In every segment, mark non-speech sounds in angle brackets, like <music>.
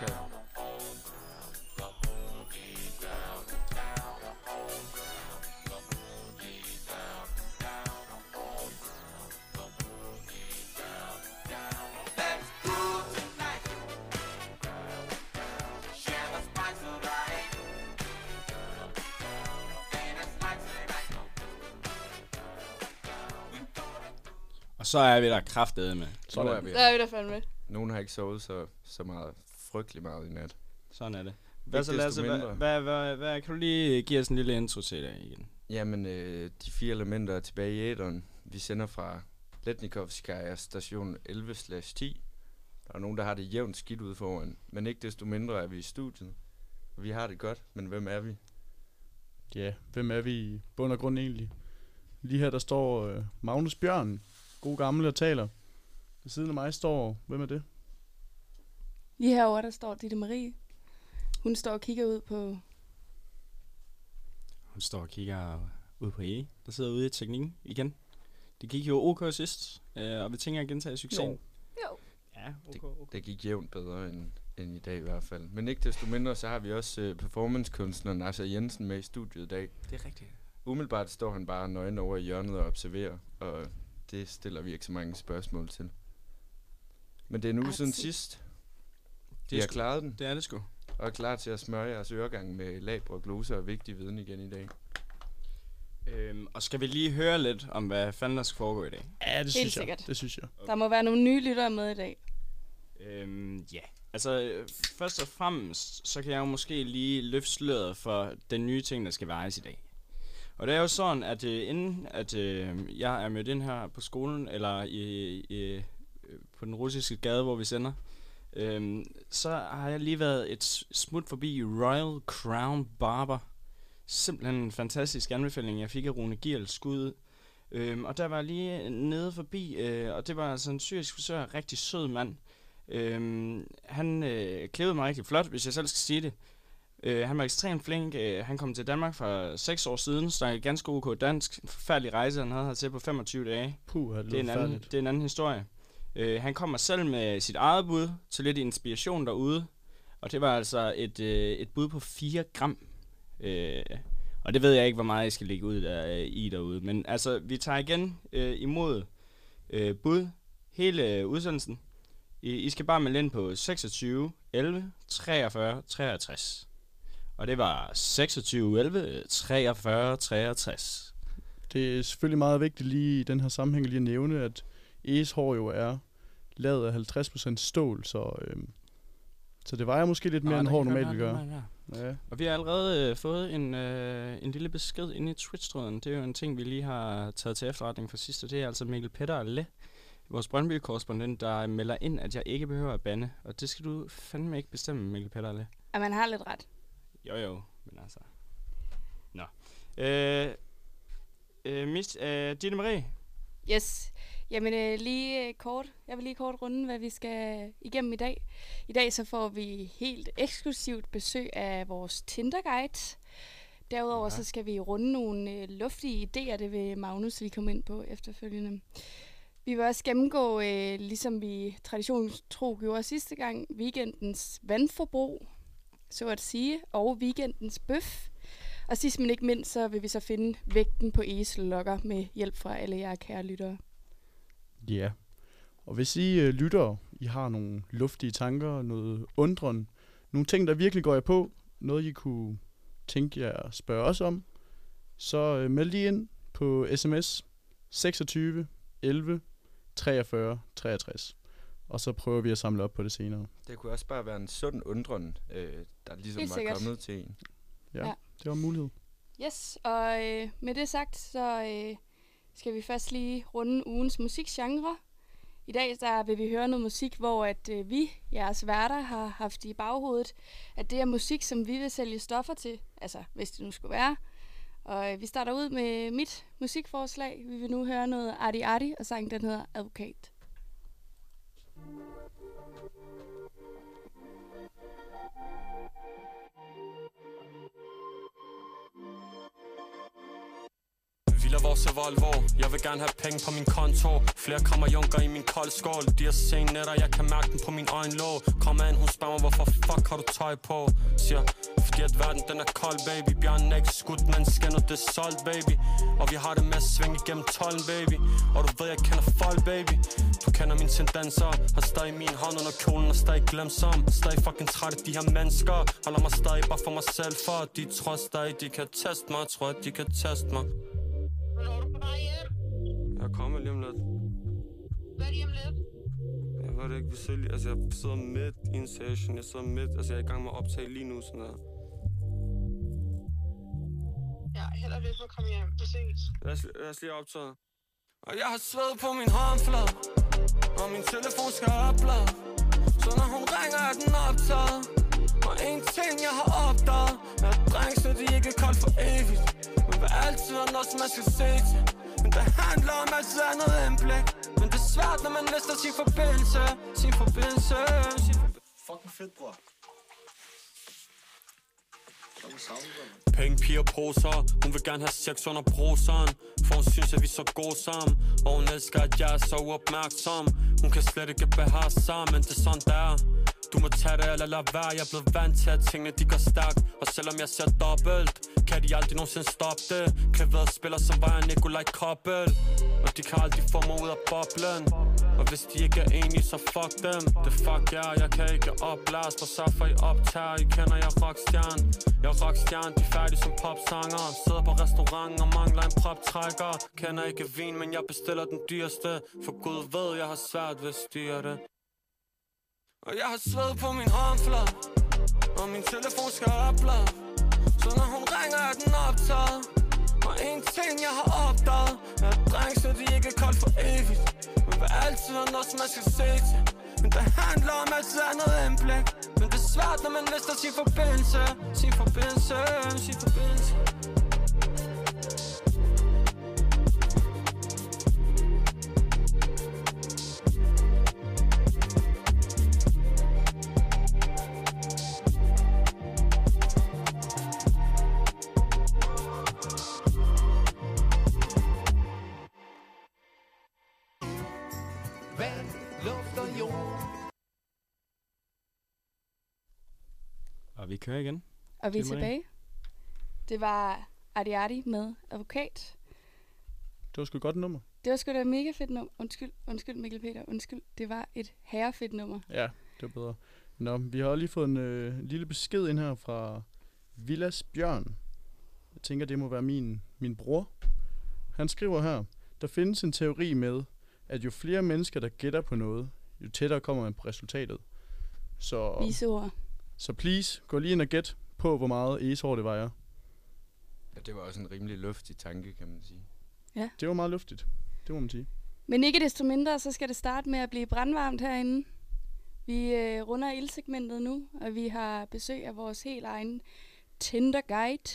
Okay. Og så er vi der kraftede med. Så er vi Så er vi der fandme. Nogen har ikke sovet så, så meget, frygtelig meget i nat. Sådan er det. Hvad så, Lasse, hvad, hvad, hvad, hvad, kan du lige give os en lille intro til det igen? Jamen, øh, de fire elementer er tilbage i æderen. Vi sender fra Letnikovskaya station 11-10. Der er nogen, der har det jævnt skidt ude foran. Men ikke desto mindre er vi i studiet. Vi har det godt, men hvem er vi? Ja, hvem er vi i bund og grund egentlig? Lige her, der står øh, Magnus Bjørn, god gamle og taler. Ved siden af mig står, hvem er det? Lige herovre, der står Ditte Marie. Hun står og kigger ud på... Hun står og kigger ud på E, der sidder ude i teknikken igen. Det gik jo OK sidst, øh, og vi tænker at gentage succesen. Jo. Jo. Ja, OK, OK. Det gik jævnt bedre end, end i dag i hvert fald. Men ikke desto mindre, så har vi også øh, performancekunstneren Nasser Jensen med i studiet i dag. Det er rigtigt. Umiddelbart står han bare nøgen over i hjørnet og observerer, og det stiller vi ikke så mange spørgsmål til. Men det er uge siden sidst. Er har klaret den, Det er det sgu. og er klar til at smøre jeres øregang med labre, gloser og vigtig viden igen i dag. Øhm, og skal vi lige høre lidt om, hvad fanden der skal foregå i dag? Ja, det synes sikkert. jeg. Det synes jeg. Der må være nogle nye lyttere med i dag. Øhm, ja. Altså, øh, først og fremmest, så kan jeg jo måske lige løfte sløret for den nye ting, der skal vejes i dag. Og det er jo sådan, at øh, inden at øh, jeg er mødt ind her på skolen, eller i, i, øh, på den russiske gade, hvor vi sender, øh, så har jeg lige været et smut forbi Royal Crown Barber. Simpelthen en fantastisk anbefaling, jeg fik af Rune Gierl skud. Øhm, og der var jeg lige nede forbi, øh, og det var altså en syrisk frisør, rigtig sød mand. Øhm, han øh, klædede mig rigtig flot, hvis jeg selv skal sige det. Øh, han var ekstremt flink. Øh, han kom til Danmark for 6 år siden, snakkede ganske ok dansk. En forfærdelig rejse, han havde hertil på 25 dage. Puh, det, Det er, en anden, det er en anden historie. Øh, han kommer selv med sit eget bud til lidt inspiration derude. Og det var altså et, øh, et bud på 4 gram. Øh, og det ved jeg ikke, hvor meget jeg skal lægge ud der, øh, i derude. Men altså, vi tager igen øh, imod øh, bud hele øh, udsendelsen. I, I skal bare melde ind på 26 11 43 63. Og det var 26 11 43 63. Det er selvfølgelig meget vigtigt lige i den her sammenhæng lige at nævne, at Eges hår jo er lavet af 50% stål, så, øhm, så det vejer måske lidt mere, Nå, end der hår kan normalt vil gøre. Ja. Og vi har allerede øh, fået en, øh, en lille besked inde i Twitch-tråden. Det er jo en ting, vi lige har taget til efterretning for sidste. Det er altså Mikkel Petter Le, vores Brøndby-korrespondent, der melder ind, at jeg ikke behøver at bande. Og det skal du fandme ikke bestemme, Mikkel Petter Le. At man har lidt ret. Jo jo, men altså... Nå. Øh, øh, mis, øh, Ditte Marie, Yes. Jamen øh, lige øh, kort. Jeg vil lige kort runde, hvad vi skal igennem i dag. I dag så får vi helt eksklusivt besøg af vores Tinder-guide. Derudover Ja. så skal vi runde nogle øh, luftige idéer, det vil Magnus lige komme ind på efterfølgende. Vi vil også gennemgå, øh, ligesom vi traditionstro gjorde sidste gang, weekendens vandforbrug, så at sige, og weekendens bøf. Og sidst men ikke mindst, så vil vi så finde vægten på esellokker med hjælp fra alle jer kære lyttere. Ja. Og hvis I øh, lytter, I har nogle luftige tanker, noget undren, nogle ting, der virkelig går jer på, noget I kunne tænke jer at spørge os om, så øh, meld lige ind på sms 26 11 43 63. Og så prøver vi at samle op på det senere. Det kunne også bare være en sund undren, øh, der ligesom Helt var sikkert. kommet til en. Ja, Ja. det var en mulighed. Yes, og øh, med det sagt, så øh, skal vi først lige runde ugens musikgenre. I dag der vil vi høre noget musik, hvor at øh, vi, jeres værter, har haft i baghovedet, at det er musik, som vi vil sælge stoffer til, altså hvis det nu skulle være. Og øh, vi starter ud med mit musikforslag. Vi vil nu høre noget Arti Arti, og sangen den hedder Advokat. Villa vores Volvo. Jeg vil gerne have penge på min konto. Flere kommer junker i min koldskål. De har sen netter, jeg kan mærke den på min øjenlåg. Kom an, hun spørger mig, hvorfor fuck har du tøj på? Siger, fordi at verden den er kold, baby. Bjørnen er ikke skudt, men skinnet det er solgt, baby. Og vi har det med at svinge igennem tolden, baby. Og du ved, jeg kender folk, baby. Du kender mine tendenser. Har stadig min hånd under kjolen og stadig glemsom Stadig fucking træt af de her mennesker. Holder mig stadig bare for mig selv For de tror stadig, de kan teste mig. Tror, at de kan teste mig. Hjem? Jeg kommer lige om lidt Hvad er det om lidt? Jeg ved det ikke, vi lige- altså jeg sidder midt i en session, jeg sidder midt, altså jeg er i gang med at optage lige nu, sådan der. Ja, held og lykke med at komme hjem. Vi ses. Lad os, lad os lige optage. Og jeg har sved på min håndflade, og min telefon skal oplade. Så når hun ringer, er den optaget. Og en ting, jeg har opdaget, er at drengsene, de ikke er koldt for evigt. Vil altid være noget, som man skal se til. Men det handler om altid andet end blik. Men det er svært, når man mister sin forbindelse. Sin forbindelse. Sin forbindelse. Fucking fedt, bror. Penge, piger, poser Hun vil gerne have sex under bruseren For hun synes, at vi er så gode sammen Og hun elsker, at jeg er så uopmærksom Hun kan slet ikke bære sammen Men det er sådan, der du må tage det eller lade være. Jeg er blevet vant til, at tingene de går stærkt. Og selvom jeg ser dobbelt Kan de aldrig nogensinde stoppe det. Klaveret spiller, som var jeg Nikolaj Koppel. Og de kan aldrig få mig ud af boblen. Og hvis de ikke er enige, så fuck dem. Det fuck jer, yeah. jeg kan ikke opblæse Og sørg for I optager, I kender jeg rockstjern Jeg er rockstjern, de er færdige som popsanger. Sidder på restaurant og mangler en proptrækker. Kender ikke vin, men jeg bestiller den dyreste. For Gud ved, jeg har svært ved at styre det. Og jeg har sved på min håndflade Og min telefon skal oplade Så når hun ringer, er den optaget. Og en ting jeg har opdaget Er at så de ikke er koldt for evigt. Men vil altid være noget som man skal se til. Men det handler om altid andet end blik Men det er svært når man mister sin forbindelse. Sin forbindelse, sin forbindelse. Kører igen. Og vi er tilbage. Det var Arti Arti med advokat. Det var sgu et godt nummer. Det var sgu da et mega fedt nummer. Undskyld, undskyld Mikkel Peter, undskyld. Det var et herrefedt nummer. Ja, det var bedre. Nå, vi har lige fået en øh, lille besked ind her fra Villas Bjørn. Jeg tænker, det må være min, min bror. Han skriver her, der findes en teori med, at jo flere mennesker, der gætter på noget, jo tættere kommer man på resultatet. Så, Vise ord. Så please, gå lige ind og gæt på, hvor meget esår det vejer. Ja, det var også en rimelig luftig tanke, kan man sige. Det var meget luftigt. Det må man sige. Men ikke desto mindre, så skal det starte med at blive brandvarmt herinde. Vi øh, runder ildsegmentet nu, og vi har besøg af vores helt egen Tinder-guide,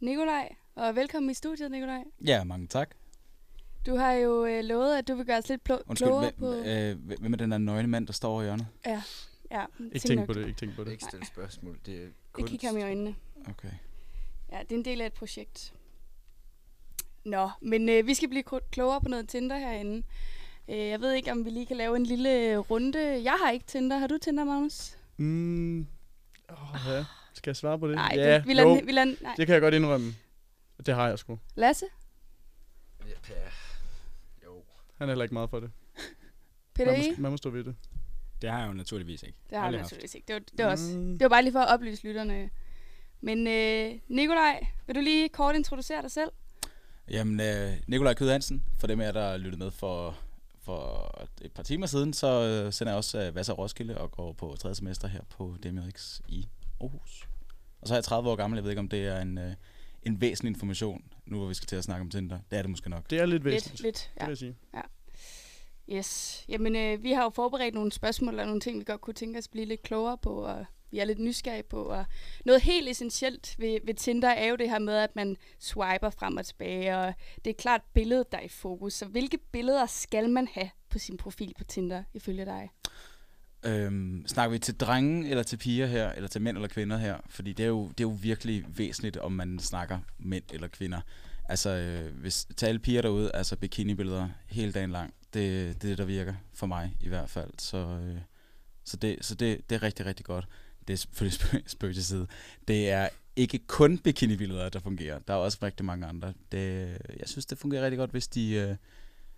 Nikolaj. Og velkommen i studiet, Nikolaj. Ja, mange tak. Du har jo øh, lovet, at du vil gøre os lidt pl- Undskyld, klogere hvem, på... øh, hvem er den der nøgne mand, der står over i hjørnet? Ja, Ikke tænk tænk nok, på det, ikke tænk på Det er ikke stille spørgsmål, det er kunst. kigger ham i øjnene. Okay. Ja, det er en del af et projekt. Nå, men øh, vi skal blive klo- klogere på noget Tinder herinde. Øh, jeg ved ikke, om vi lige kan lave en lille runde. Jeg har ikke Tinder. Har du Tinder, Magnus? Mm, oh, ja. Skal jeg svare på det? Nej, ja, det, vi jo, lader, den- vi lader, nej. det kan jeg godt indrømme. Det har jeg sgu. Lasse? Ja, ja. Jo. Han er heller ikke meget for det. Peter Man må, man må stå ved det. Det har jeg jo naturligvis ikke. Det har jeg Aldrig haft. naturligvis ikke. Det var, det, var også, Mm. det var bare lige for at oplyse lytterne. Men øh, Nikolaj, vil du lige kort introducere dig selv? Jamen, øh, Nikolaj Kød Hansen, for dem af jer, der lyttede med for, for et par timer siden, så øh, sender jeg også øh, Vasser Roskilde og går på tredje semester her på DMX i Aarhus. Og så er jeg 30 år gammel, jeg ved ikke, om det er en, øh, en væsentlig information, nu hvor vi skal til at snakke om Tinder. Det er det måske nok. Det er lidt Lidt, væsentligt, lidt. det Ja. vil jeg sige. Yes. Jamen, øh, vi har jo forberedt nogle spørgsmål og nogle ting, vi godt kunne tænke os at blive lidt klogere på, og vi er lidt nysgerrige på. Og noget helt essentielt ved, ved Tinder er jo det her med, at man swiper frem og tilbage, og det er klart billedet, der er i fokus. Så hvilke billeder skal man have på sin profil på Tinder, ifølge dig? Øhm, snakker vi til drenge eller til piger her, eller til mænd eller kvinder her? Fordi det er jo, det er jo virkelig væsentligt, om man snakker mænd eller kvinder. Altså, øh, hvis, til alle piger derude, altså bikini-billeder hele dagen lang, det, det er det, der virker for mig i hvert fald. Så, øh, så, det, så det, det er rigtig, rigtig godt. Det er selvfølgelig <laughs> spøg, til side. Det er ikke kun bikini-billeder, der fungerer. Der er også rigtig mange andre. Det, jeg synes, det fungerer rigtig godt, hvis de, øh,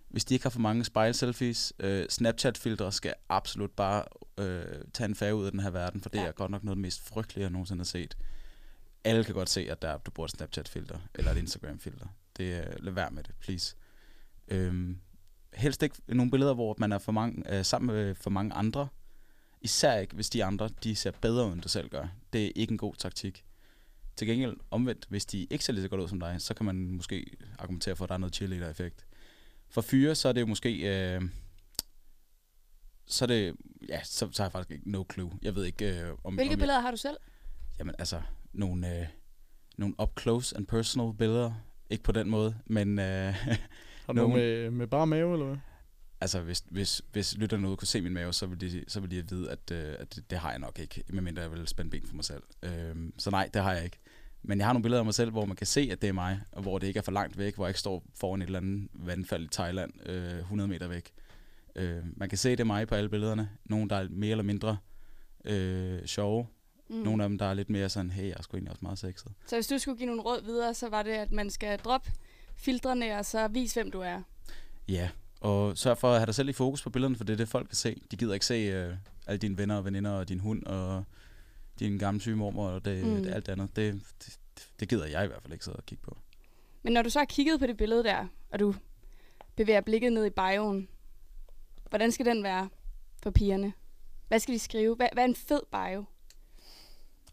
hvis de ikke har for mange spejl-selfies. Øh, Snapchat-filtre skal absolut bare øh, tage en færge ud af den her verden, for det Ja. er godt nok noget af det mest frygtelige, jeg nogensinde har set. Alle kan godt se, at der, du bruger et Snapchat-filter, eller et Instagram-filter. Det, øh, lad være med det, please. Øhm, helst ikke nogle billeder, hvor man er for mange, øh, sammen med for mange andre. Især ikke, hvis de andre de ser bedre ud, end du selv gør. Det er ikke en god taktik. Til gengæld omvendt, hvis de ikke ser lige så godt ud som dig, så kan man måske argumentere for, at der er noget cheerleader-effekt. For fyre, så er det jo måske... Øh, så er det... Ja, så, så har jeg faktisk ikke no clue. Jeg ved ikke, øh, om... Hvilke om billeder har du selv? Jeg, jamen altså, nogle, øh, nogle up close and personal billeder. Ikke på den måde, men... Øh, <laughs> Har du noget med, med bare mave, eller hvad? Altså, hvis, hvis, hvis lytterne ude kunne se min mave, så vil de, så vil de vide, at, øh, at det, det har jeg nok ikke, medmindre jeg vil spænde ben for mig selv. Øhm, så nej, det har jeg ikke. Men jeg har nogle billeder af mig selv, hvor man kan se, at det er mig, og hvor det ikke er for langt væk, hvor jeg ikke står foran et eller andet vandfald i Thailand, øh, 100 meter væk. Øh, man kan se, at det er mig på alle billederne. Nogle, der er mere eller mindre øh, sjove. Mm. Nogle af dem, der er lidt mere sådan, hey, jeg er sgu egentlig også meget sexet. Så hvis du skulle give nogle råd videre, så var det, at man skal droppe filtrene, og så vis, hvem du er. Ja, og sørg for at have dig selv i fokus på billederne, for det er det, folk kan se. De gider ikke se øh, alle dine venner og veninder og din hund og din gamle syge mormor og det, Mm. det alt det andet. Det, det, det gider jeg i hvert fald ikke sidde og kigge på. Men når du så har kigget på det billede der, og du bevæger blikket ned i bioen, hvordan skal den være for pigerne? Hvad skal de skrive? Hvad, hvad er en fed bio?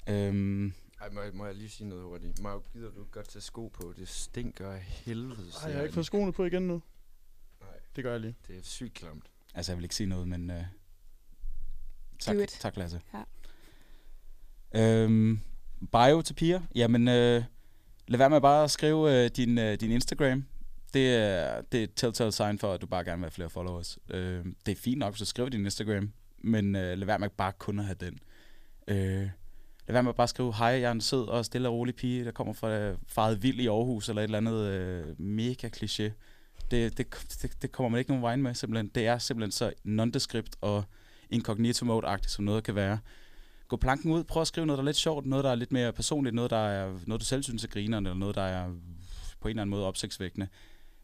Øhm, Ej, må, jeg, må jeg lige sige noget hurtigt? Maja, gider du ikke godt tage sko på? Det stinker af helvede. Ej, jeg har ikke fået skoene på igen nu. Nej, Det gør jeg lige. det er sygt klamt. altså, jeg vil ikke sige noget, men øh, tak, Do it. tak, Lasse. Ja. Øhm, bio til piger? Jamen, øh, lad være med bare at skrive øh, din, øh, din Instagram. Det er, det er et telltale sign for, at du bare gerne vil have flere followers. Øh, det er fint nok, hvis du skriver din Instagram, men øh, lad være med bare kun at have den. Øh, lad være med at bare skrive, hej, jeg er en sød og stille og rolig pige, der kommer fra øh, faret vild i Aarhus, eller et eller andet øh, mega kliché. Det, det, det, det kommer man ikke nogen vejen med, simpelthen. Det er simpelthen så nondescript og incognito mode-agtigt, som noget kan være. Gå planken ud, prøv at skrive noget, der er lidt sjovt, noget, der er lidt mere personligt, noget, der er noget, du selv synes er grinerne, eller noget, der er på en eller anden måde opsigtsvækkende.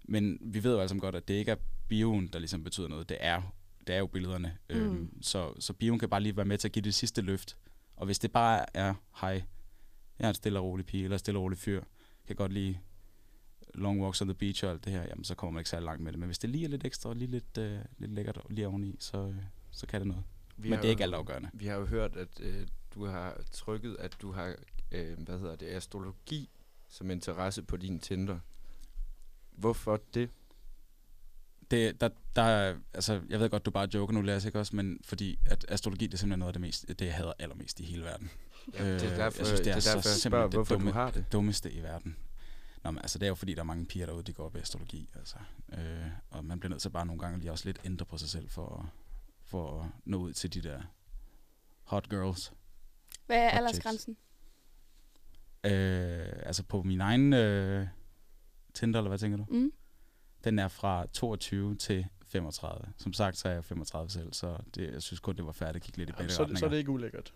Men vi ved jo sammen godt, at det ikke er bioen, der ligesom betyder noget. Det er, det er jo billederne. Mm. Øhm, så, så bioen kan bare lige være med til at give det sidste løft. Og hvis det bare er, hej, jeg er en stille og rolig pige, eller en stille og rolig fyr, kan godt lide long walks on the beach og alt det her, jamen så kommer man ikke særlig langt med det. Men hvis det lige er lidt ekstra og lige lidt, øh, lidt lækkert lige oveni, så, øh, så kan det noget. Vi Men det er ikke altafgørende. Vi har jo hørt, at øh, du har trykket, at du har, øh, hvad hedder det, astrologi som interesse på din Tinder. Hvorfor det? Det, der, der, er- altså, jeg ved godt, du bare joker nu, Lasse, ikke også? Men fordi at astrologi, det er simpelthen noget af det, mest, det jeg hader allermest i hele verden. Ja, det er Øh, derfor, jeg synes, det er det er så derfor jeg simpelthen spørger, det hvorfor dumme- du har det. dummeste i verden. Nå, men altså, det er jo fordi, der er mange piger derude, de går op i astrologi, altså. Øh, og man bliver nødt til bare nogle gange lige også lidt ændre på sig selv, for, at- for at nå ud til de der hot girls. Hvad er aldersgrænsen? Øh, altså på min egen øh, Tinder, eller hvad tænker du? Mm. Den er fra 22 til 35. Som sagt, så er jeg 35 selv, så det, jeg synes kun, det var færdigt at kigge lidt i begge så, det- så er det ikke ulækkert.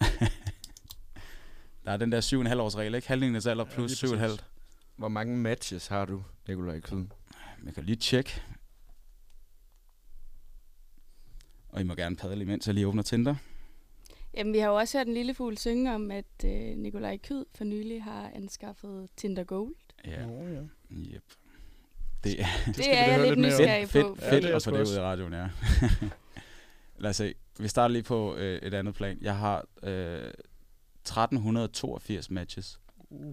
<laughs> Der er den der 7,5 års regel, ikke? Halvdelen af alder Ja, plus lige 7,5. præcis. Hvor mange matches har du, Nikolaj Kyd? Jeg kan lige tjekke. Og I må gerne padle imens jeg lige åbner Tinder. Jamen, vi har jo også hørt en lille fugl synge om, at øh, Nikolaj Kyd for nylig har anskaffet Tinder Gold. Ja, Nå, ja. yep. Det, er <laughs> Det, skal det er jeg lidt nysgerrig på. fedt, Ja, fedt det er at få det ud i radioen, ja. <laughs> Lad os se. Vi starter lige på øh, et andet plan. Jeg har øh, 1382 matches.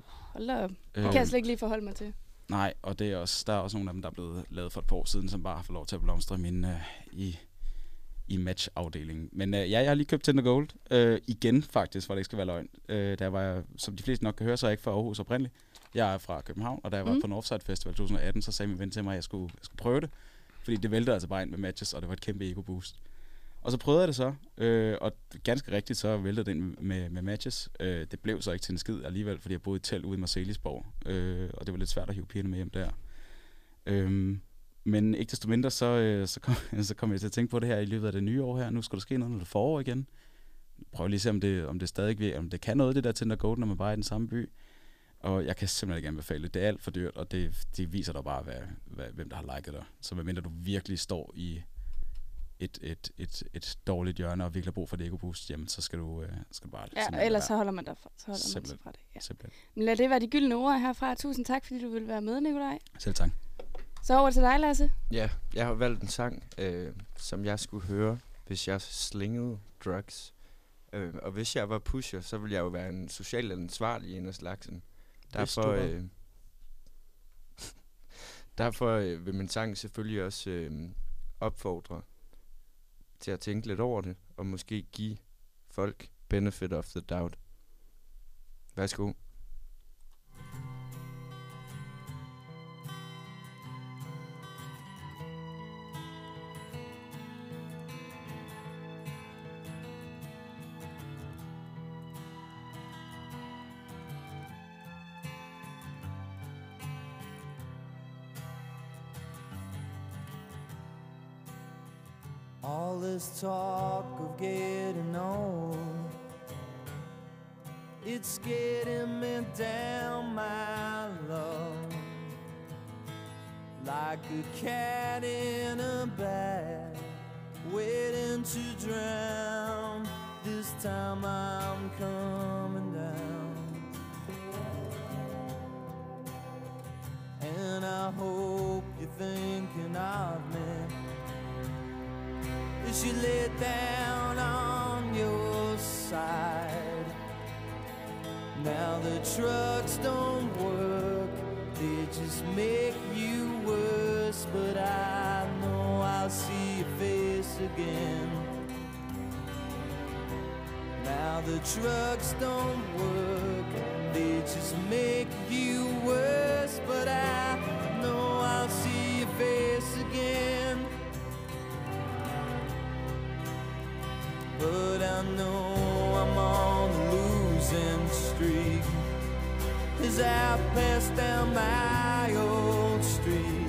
Hold da op. Det Øh, kan jeg slet ikke lige forholde mig til. Nej, og det er også, der er også nogle af dem, der er blevet lavet for et par år siden, som bare har fået lov til at blomstre i, min, øh, i, i matchafdelingen. Men øh, ja, jeg har lige købt Tinder Gold. Øh, igen faktisk, for det ikke skal være løgn. Øh, der var jeg, som de fleste nok kan høre, så er jeg ikke fra Aarhus oprindeligt. Jeg er fra København, og da jeg var Mm. på Northside Festival 2018, så sagde min ven til mig, at jeg skulle, jeg skulle prøve det. Fordi det væltede altså bare ind med matches, og det var et kæmpe ego-boost. Og så prøvede jeg det så, øh, og ganske rigtigt så væltede det ind med, med matches. Øh, det blev så ikke til en skid alligevel, fordi jeg boede i et telt ude i Marcelisborg, øh, og det var lidt svært at hive pigerne med hjem der. Øh, men ikke desto mindre, så, øh, så, kom, <laughs> så kom jeg til at tænke på det her i løbet af det nye år her. Nu skal der ske noget, når det er forår igen. Prøv lige at se, om det, om det stadig om det kan noget, det der Tinder Goat, når man bare er i den samme by. Og jeg kan simpelthen ikke anbefale det. Det er alt for dyrt, og det, det viser dig bare, hvad, hvad, hvem der har liket dig. Så medmindre du virkelig står i et, et, et, et dårligt hjørne og virkelig har brug for et ego-boost, jamen så skal du, øh, skal du bare... Ja, simpelthen ellers så holder man dig fra, så holder man sig Simpelthen. fra det. Ja. Simpelthen. Men lad det være de gyldne ord herfra. Tusind tak, fordi du ville være med, Nikolaj. Selv tak. Så over til dig, Lasse. Ja, jeg har valgt en sang, øh, som jeg skulle høre, hvis jeg slingede drugs. Øh, og hvis jeg var pusher, så ville jeg jo være en social ansvarlig en af slagsen. Derfor, øh, <laughs> derfor øh, vil min sang selvfølgelig også øh, opfordre til at tænke lidt over det, og måske give folk benefit of the doubt. Værsgo. This talk of getting old, it's getting me down, my love, like a cat in a bag, waiting to drown. This time I'm coming you lay down on your side. Now the trucks don't work, they just make you worse. But I know I'll see your face again. Now the trucks don't work, they just make you I know I'm on a losing streak. As I pass down my old street.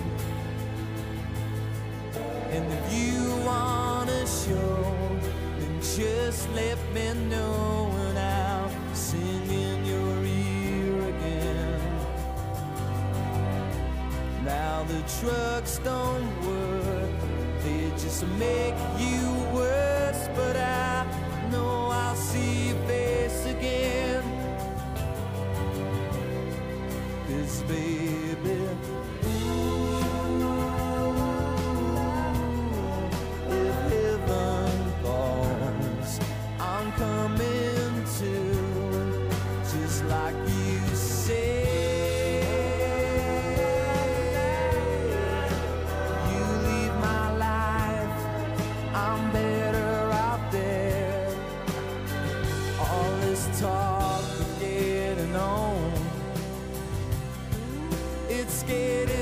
And if you wanna show Then just let me know And I'll sing in your ear again. Now the trucks don't work They just make you worse But I see your face again. Cause baby did it.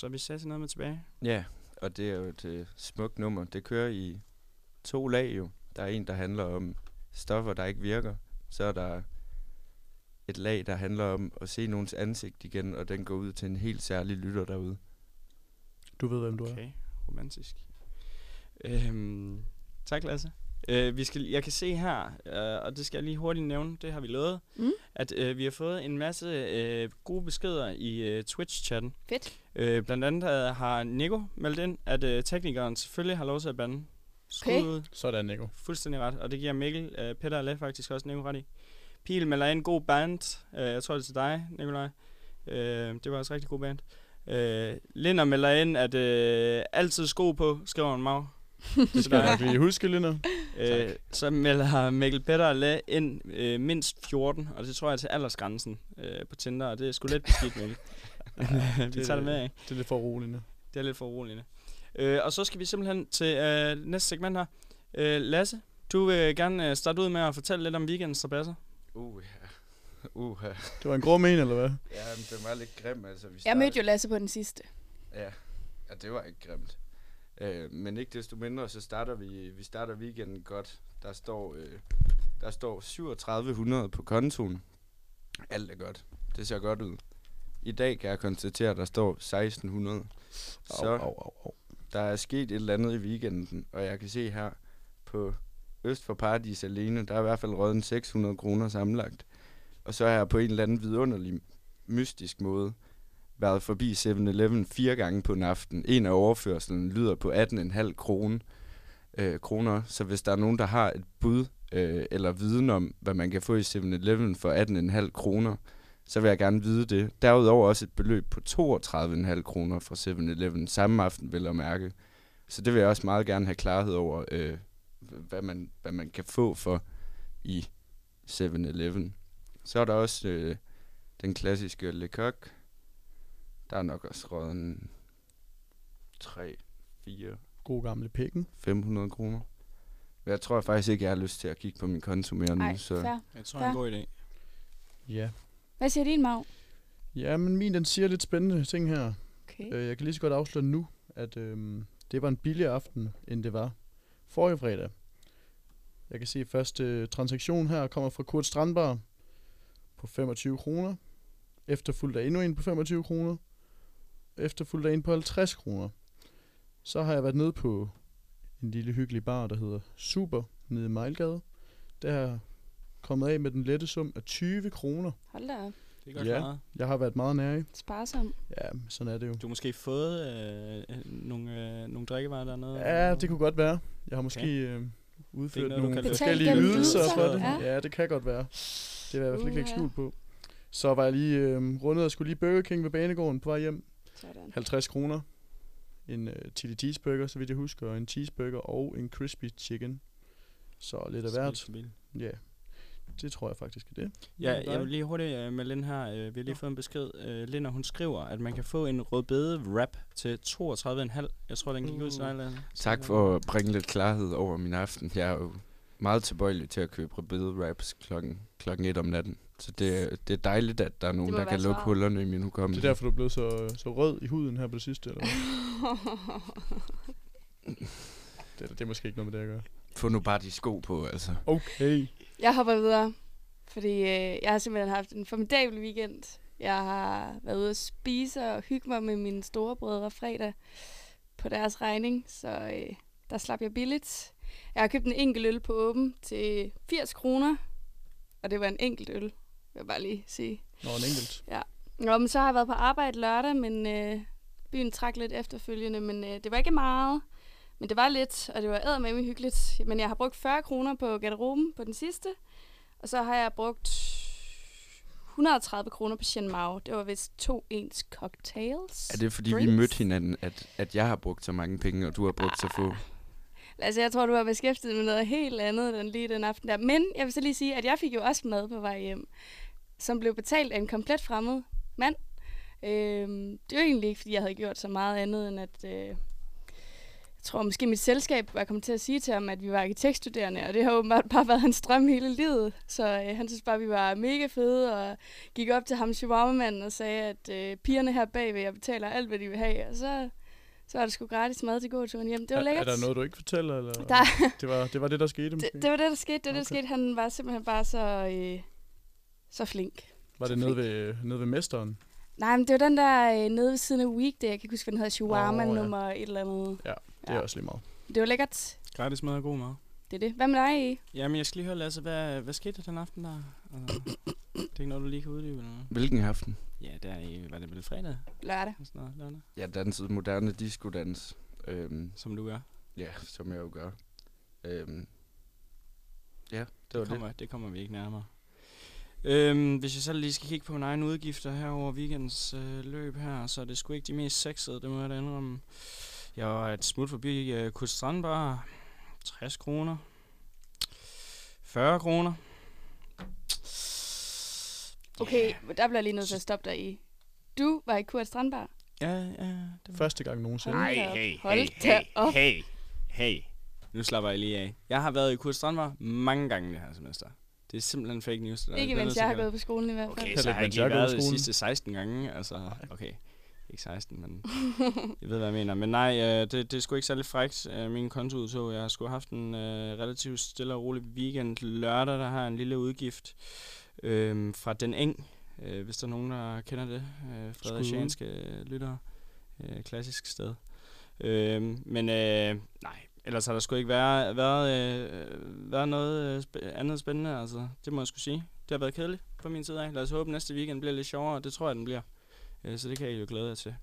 Så vi sagde noget med tilbage. Ja, og det er jo et øh, smukt nummer. Det kører i to lag jo. Der er en, der handler om stoffer, der ikke virker. Så er der et lag, der handler om at se nogens ansigt igen, og den går ud til en helt særlig lytter derude. Du ved, hvem du er. Okay, romantisk. Øhm, tak, Lasse. Øh, vi skal, jeg kan se her, øh, og det skal jeg lige hurtigt nævne, det har vi lovet, Mm. at øh, vi har fået en masse øh, gode beskeder i øh, Twitch-chatten. Fedt. Øh, blandt andet øh, har Nico meldt ind, at øh, teknikeren selvfølgelig har lov til at bande. Skud Okay. Sådan, Nico. Fuldstændig ret, og det giver Mikkel, øh, Peter og Le faktisk også Nico ret i. Pil melder ind god band. Øh, jeg tror det er til dig, Nikolaj. Øh, det var også rigtig god band. Øh, Linder melder ind, at øh, altid sko på, skriver han mag. Det skal jeg lige huske, Linder. Øh, så melder Mikkel Peter og Le ind øh, mindst 14, og det tror jeg er til aldersgrænsen øh, på Tinder, og det er sgu lidt beskidt, Mikkel. <laughs> vi det- tager det med, ikke? Det er lidt for roligende. Det er lidt for uroligende. Øh, og så skal vi simpelthen til øh, næste segment her. Øh, Lasse, du vil gerne øh, starte ud med at fortælle lidt om weekendens strabasser. Uh, ja. Uh, ja. Det var en grå men, eller hvad? ja, men den var lidt grim, altså. Vi Jeg mødte jo Lasse på den sidste. Ja, ja det var ikke grimt. Øh, men ikke desto mindre, så starter vi, vi starter weekenden godt. Der står, øh, der står 3700 på kontoen. Alt er godt. Det ser godt ud. I dag kan jeg konstatere, at der står 1600. Så Au, au, au, au. der er sket et eller andet i weekenden, og jeg kan se her på Øst for Paradis alene, der er i hvert fald røget en 600 kroner sammenlagt. Og så har jeg på en eller anden vidunderlig, mystisk måde været forbi 7-Eleven fire gange på en aften. En af overførselen lyder på 18,5 kroner. Øh, kroner. Så hvis der er nogen, der har et bud øh, eller viden om, hvad man kan få i 7-Eleven for 18,5 kroner, så vil jeg gerne vide det. Derudover også et beløb på 32,5 kroner fra 7-Eleven samme aften, vil jeg mærke. Så det vil jeg også meget gerne have klarhed over, øh, hvad, man, hvad man kan få for i 7-Eleven. Så er der også øh, den klassiske Le Coq. Der er nok også røget en 3, 4, God gamle pikken. 500 kroner. Men jeg tror faktisk ikke, jeg har lyst til at kigge på min konto mere nu. Så fair. Jeg tror, det er en god idé. Ja. Hvad siger din mag? Ja, men min den siger lidt spændende ting her. Okay. Øh, jeg kan lige så godt afsløre nu, at øhm, det var en billigere aften, end det var forrige fredag. Jeg kan se, at første transaktion her kommer fra Kurt Strandbar på 25 kroner. Efterfulgt af endnu en på 25 kroner. Efterfulgt af en på 50 kroner. Så har jeg været nede på en lille hyggelig bar, der hedder Super, nede i Mejlgade. Der har jeg kommet af med den lette sum af 20 kroner. Hold da op. Det er godt Ja. klaret. Jeg har været meget nær i. Sparsom. Ja, sådan er det jo. Du har måske fået øh, øh, nogle, øh, nogle drikkevarer dernede? Ja, det kunne godt være. Jeg har måske Okay. øh, udført noget, nogle forskellige ydelser for det. ja. Ja. det kan godt være. Det vil jeg i hvert fald ikke lægge skjul på. Så var jeg lige øh, rundet og skulle lige Burger King ved Banegården på vej hjem. Sådan. 50 kroner. En øh, chili cheeseburger, så vidt jeg husker, og en cheeseburger og en crispy chicken. Så lidt af hvert. Ja, det tror jeg faktisk er det. Ja, jeg vil lige hurtigt øh, med Lind her. Øh, vi har lige fået en besked. Øh, Linder, hun skriver, at man kan få en rødbede wrap til 32,5. Jeg tror, den gik ud til dig, Lasse. tak for at bringe lidt klarhed over min aften. Jeg er jo meget tilbøjelig til at købe rødbede wraps klokken, klokken 1 om natten. Så det, det er dejligt, at der er nogen, der kan lukke svaret. hullerne i min Det hukommelse. er derfor, du er blevet så, så rød i huden her på det sidste, eller hvad? <laughs> Det, det er måske ikke noget med det at gøre. Få nu bare de sko på, altså. Okay. Jeg hopper videre, fordi øh, jeg har simpelthen haft en formidabel weekend. Jeg har været ude at spise og hygge mig med mine store brødre fredag på deres regning, så øh, der slap jeg billigt. Jeg har købt en enkelt øl på åben til 80 kroner, og det var en enkelt øl, vil jeg bare lige sige. Nå, en enkelt. Nå, men så har jeg været på arbejde lørdag, men øh, byen trak lidt efterfølgende, men øh, det var ikke meget. Men det var lidt, og det var med hyggeligt. Men jeg har brugt 40 kroner på garderoben på den sidste, og så har jeg brugt 130 kroner på Shen Mao. Det var vist to ens cocktails. Er det fordi, Drinks? vi mødte hinanden, at, at jeg har brugt så mange penge, og du har brugt så få? Altså, jeg tror, du var beskæftiget med noget helt andet den lige den aften der. Men jeg vil så lige sige, at jeg fik jo også mad på vej hjem, som blev betalt af en komplet fremmed mand. Øh, det var egentlig ikke, fordi jeg havde gjort så meget andet, end at øh, jeg tror måske mit selskab var kommet til at sige til ham, at vi var arkitektstuderende, og det har åbenbart bare været hans drøm hele livet. Så øh, han synes bare, at vi var mega fede, og gik op til ham, chihuahua og sagde, at øh, pigerne her bagved, jeg betaler alt, hvad de vil have. Og så, så var det sgu gratis mad til gåturen hjem. Det var er, lækkert. er der noget, du ikke fortæller? Eller? Der, Det, var, det var det, der skete måske? det, det var det, der skete. Det var det, der Okay. skete. Han var simpelthen bare så, øh, så flink. var det nede ved, nede ved mesteren? Nej, men det var den der øh, nede ved siden af Weekday. Jeg kan ikke huske, hvad den hedder. Shawarma oh, ja. nummer et eller andet. Ja, det er også lige meget. Det var lækkert. Gratis mad og god mad. Det er det. Hvad med dig, I? Jamen, jeg skal lige høre, Lasse, hvad, hvad skete der den aften der? Det er ikke noget, du lige kan uddybe, eller noget? Hvilken aften? Ja, der i, var det vel fredag? Lørdag. Eller sådan noget, lørdag, Jeg dansede moderne disco-dans. Øhm, som du gør. ja, som jeg jo gør. Øhm, ja, det Det, var det, det. kommer, det kommer vi ikke nærmere. Øhm, hvis jeg så lige skal kigge på mine egne udgifter her over weekends øh, løb her, så er det sgu ikke de mest sexede, det må jeg da indrømme. Jeg var et smut forbi øh, Strandbar. 60 kroner. 40 kroner. Okay, der bliver lige nødt til at stoppe dig i. Du var i Kurt Strandbar. Ja, ja. Det var... Første gang nogensinde. Hold Ej, da op. hey, Hold hey, da hey, op. hey, hey. Nu slapper jeg lige af. Jeg har været i Kurt Strandbar mange gange det her semester. Det er simpelthen fake news. det der. Ikke mens jeg har gået på skolen i hvert fald. Okay, så har jeg ikke været i de sidste 16 gange. Altså, okay. Ikke 16, men jeg ved, hvad jeg mener. Men nej, øh, det, det er sgu ikke særlig frækt, øh, min kontoudtog. Jeg har sgu haft en øh, relativt stille og rolig weekend. Lørdag, der har en lille udgift øh, fra Den Eng, øh, hvis der er nogen, der kender det. Øh, Fredericianske øh, lyttere. Øh, klassisk sted. Øh, men øh, nej, ellers har der sgu ikke været, været, øh, været noget øh, sp- andet spændende. Altså, det må jeg skulle sige. Det har været kedeligt på min side af. Lad os håbe, næste weekend bliver lidt sjovere. Det tror jeg, den bliver. Øh, så det kan jeg jo glæde jer til.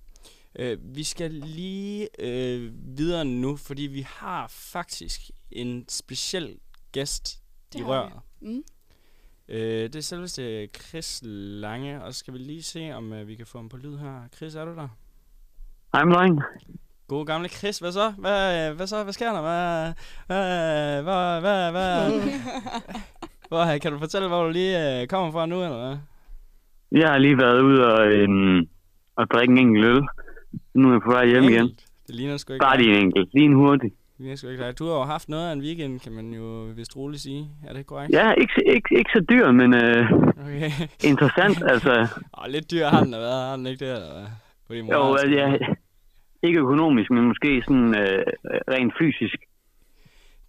Øh, vi skal lige øh, videre nu, fordi vi har faktisk en speciel gæst Det i har vi. røret. Mm. Øh, det er selveste Chris Lange, og så skal vi lige se, om øh, vi kan få ham på lyd her. Chris, er du der? Hej med dreng. God gamle Chris, hvad så? Hvad, hvad så? Hvad sker der? Hvad, hvad, hvad, hvad, hvad? <laughs> Hvor, kan du fortælle, hvor du lige øh, kommer fra nu, eller hvad? Jeg har lige været ude og, øhm, og drikke en enkelt øl. Nu er jeg på vej hjem igen. Det ligner sgu ikke Bare lige en enkelt. Lige en hurtig. Det ligner sgu ikke dig. Du har jo haft noget af en weekend, kan man jo vist roligt sige. Er det korrekt? Ja, ikke, så- ikke, ikke så dyr, men øh, Okay. interessant. <laughs> altså, Og lidt dyr har den da været, har den ikke det? Eller hvad? De jo, altså, ja, ikke økonomisk, men måske sådan øh, rent fysisk.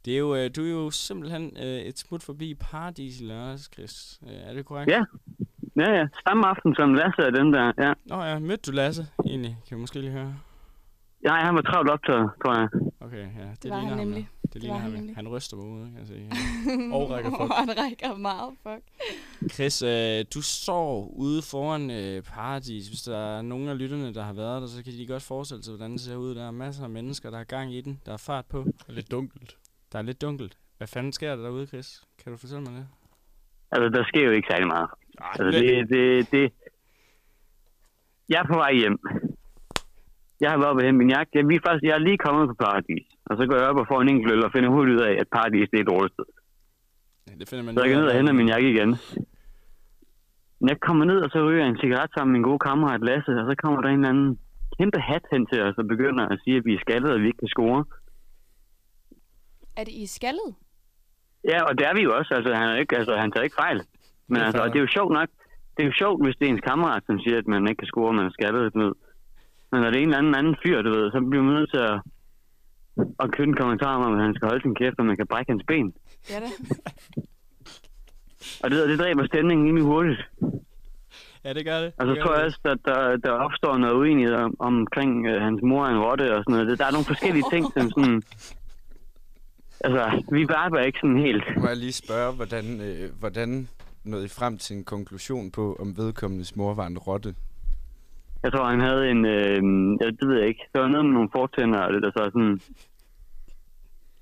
Det er jo, øh, du er jo simpelthen øh, et smut forbi Paradis i lørdags, Chris. Øh, er det korrekt? Ja. Ja, ja. Samme aften som Lasse og den der. Ja. Nå ja, mødte du Lasse egentlig? Kan vi måske lige høre? Nej, han var travlt optaget, tror jeg. Okay, ja. Det, Det var han ham, nemlig. ja. Det, Det ligner ham. han ja. nemlig. Han ryster mig ud, kan jeg se. <laughs> Og rækker fuck. <laughs> han rækker meget, fuck. Chris, øh, du står ude foran øh, Paradis. Hvis der er nogen af lytterne, der har været der, så kan de godt forestille sig, hvordan det ser ud. Der er masser af mennesker, der er gang i den. Der er fart på. Lidt dunkelt. Der er lidt dunkelt. Hvad fanden sker der derude, Chris? Kan du fortælle mig det? Altså, der sker jo ikke særlig meget. Ej, Altså, det, det, det... Jeg er på vej hjem. Jeg har været oppe og min jakke. Jeg, vi er faktisk, jeg er lige kommet på Paradis. Og så går jeg op og får en enkelt øl og finder hurtigt ud af, at Paradis det er et dårligt sted. Ja, det finder man Så jeg ud går af, ned og henter min jakke igen. Jeg kommer ned, og så ryger jeg en cigaret sammen med min gode kammerat Lasse, og så kommer der en eller anden kæmpe hat hen til os og begynder at sige, at vi er skaldet, og vi ikke kan score. Er det i skaldet? Ja, og det er vi jo også. Altså, han, er ikke, altså, han tager ikke fejl. Men Det er altså, og det er jo sjovt nok. Det er jo sjovt, hvis det er ens kammerat, som siger, at man ikke kan score, man er skaldet. Du ved. Men når det er en eller anden, anden fyr, du ved, så bliver man nødt til at, at købe en kommentar om, at han skal holde sin kæft, og man kan brække hans ben. Ja da. Og det, det dræber stemningen rimelig hurtigt. Ja, det gør det. Og så det gør tror jeg det. også, at der, der opstår noget uenighed om, omkring øh, hans mor er en rotte og sådan noget. Det- Der er nogle forskellige ting, som sådan... Altså, vi bare ikke sådan helt... Må jeg lige spørge, hvordan, øh, hvordan nåede I frem til en konklusion på, om vedkommendes mor var en rotte? Jeg tror, han havde en... Øh, ja, det ved jeg ikke. Der var noget med nogle fortænder, og det der så sådan...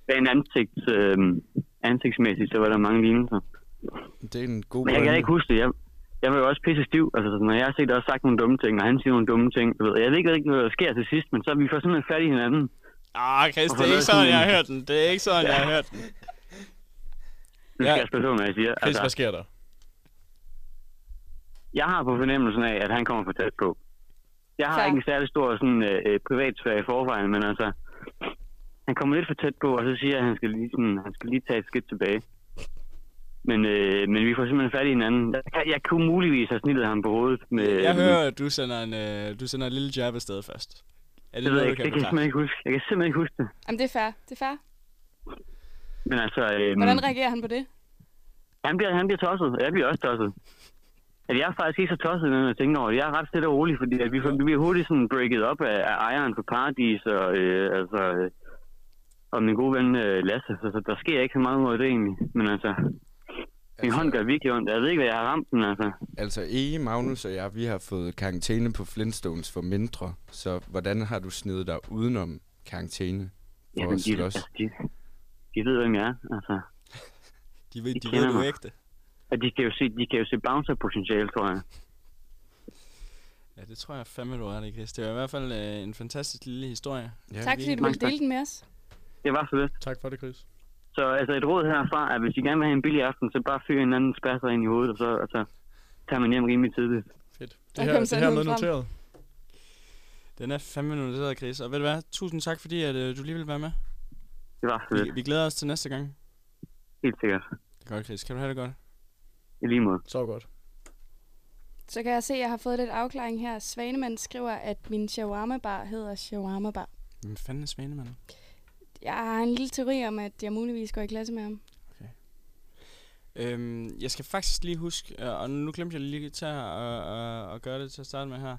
Rent ansigts, øh, ansigtsmæssigt, så var der mange lignelser. Det er en god Men jeg kan ikke huske det. Jeg, jeg var jo også pisse stiv. Altså, når jeg har set også sagt nogle dumme ting, og han siger nogle dumme ting. Du ved, jeg ved ikke hvad der sker til sidst, men så er vi får simpelthen fat i hinanden. Ah, Chris, det er så ikke sådan, jeg har hørt den. Det er ikke sådan, jeg har hørt den. Nu Ja. skal jeg spørge, hvad jeg siger. Chris, hvad sker der? jeg har på fornemmelsen af, at han kommer for tæt på. Jeg har Fair. ikke en særlig stor sådan, øh, øh, privatsfære i forvejen, men altså, han kommer lidt for tæt på, og så siger jeg, at han skal lige, sådan, han skal lige tage et skridt tilbage. Men, øh, men vi får simpelthen fat i hinanden. Jeg, kan- jeg kunne muligvis have snittet ham på hovedet. Med, Jeg hører, at du sender en, øh, du sender en lille jab afsted først. Er det, det, ved noget, jeg, det kan jeg simpelthen ikke huske. Jeg kan simpelthen ikke huske det. Jamen, det er fair. Det er fair. Men altså, øh, Hvordan reagerer han på det? han, bliver, han bliver tosset, og jeg bliver også tosset. At jeg er faktisk ikke så tosset, når jeg tænker over det. Jeg er ret stille og rolig, fordi at vi, får- vi bliver hurtigt sådan breaket op af, af ejeren for Paradis og, øh, altså, øh, og min gode ven øh, Lasse. Så, så, der sker ikke så meget ud af det egentlig. Men altså, min hånd gør virkelig ondt. Jeg ved ikke, hvad jeg har ramt den, altså. Altså, Ege, Magnus og jeg, vi har fået karantæne på Flintstones for mindre. Så hvordan har du snedet dig udenom karantæne for Jamen, at de, slås? altså, de, de ved, hvem jeg er. Altså, <laughs> De ved, De de ved kender du ægte. at de kan jo se, de kan jo se bouncer-potentiale, tror jeg. Ja, det tror jeg fandme, du er det, Chris. Det var i hvert fald øh, en fantastisk lille historie. Ja. Tak, fordi du ville dele den med os. Det var så lidt. Tak for det, Chris. Så altså et råd herfra er, at hvis I gerne vil have en billig aften, så bare fyr en anden spasser ind i hovedet, og så altså, tager man hjem rimelig tidligt. Fedt. Det her, det her er noteret. Den er fandme noteret, Chris. Og ved du hvad? Tusind tak, fordi at, øh, du lige vil være med. Det var Vi, lidt. vi glæder os til næste gang. Helt sikkert. Det er godt, Chris. Kan du have det godt? I lige måde. Så godt. Så kan jeg se, at jeg har fået lidt afklaring her. Svanemann skriver, at min shawarma-bar hedder shawarma-bar. Hvem fanden er Svanemann? Jeg har en lille teori om, at jeg muligvis går i klasse med ham. Øhm, jeg skal faktisk lige huske, øh, og nu glemte jeg lige til at, at, at, at gøre det til at starte med her.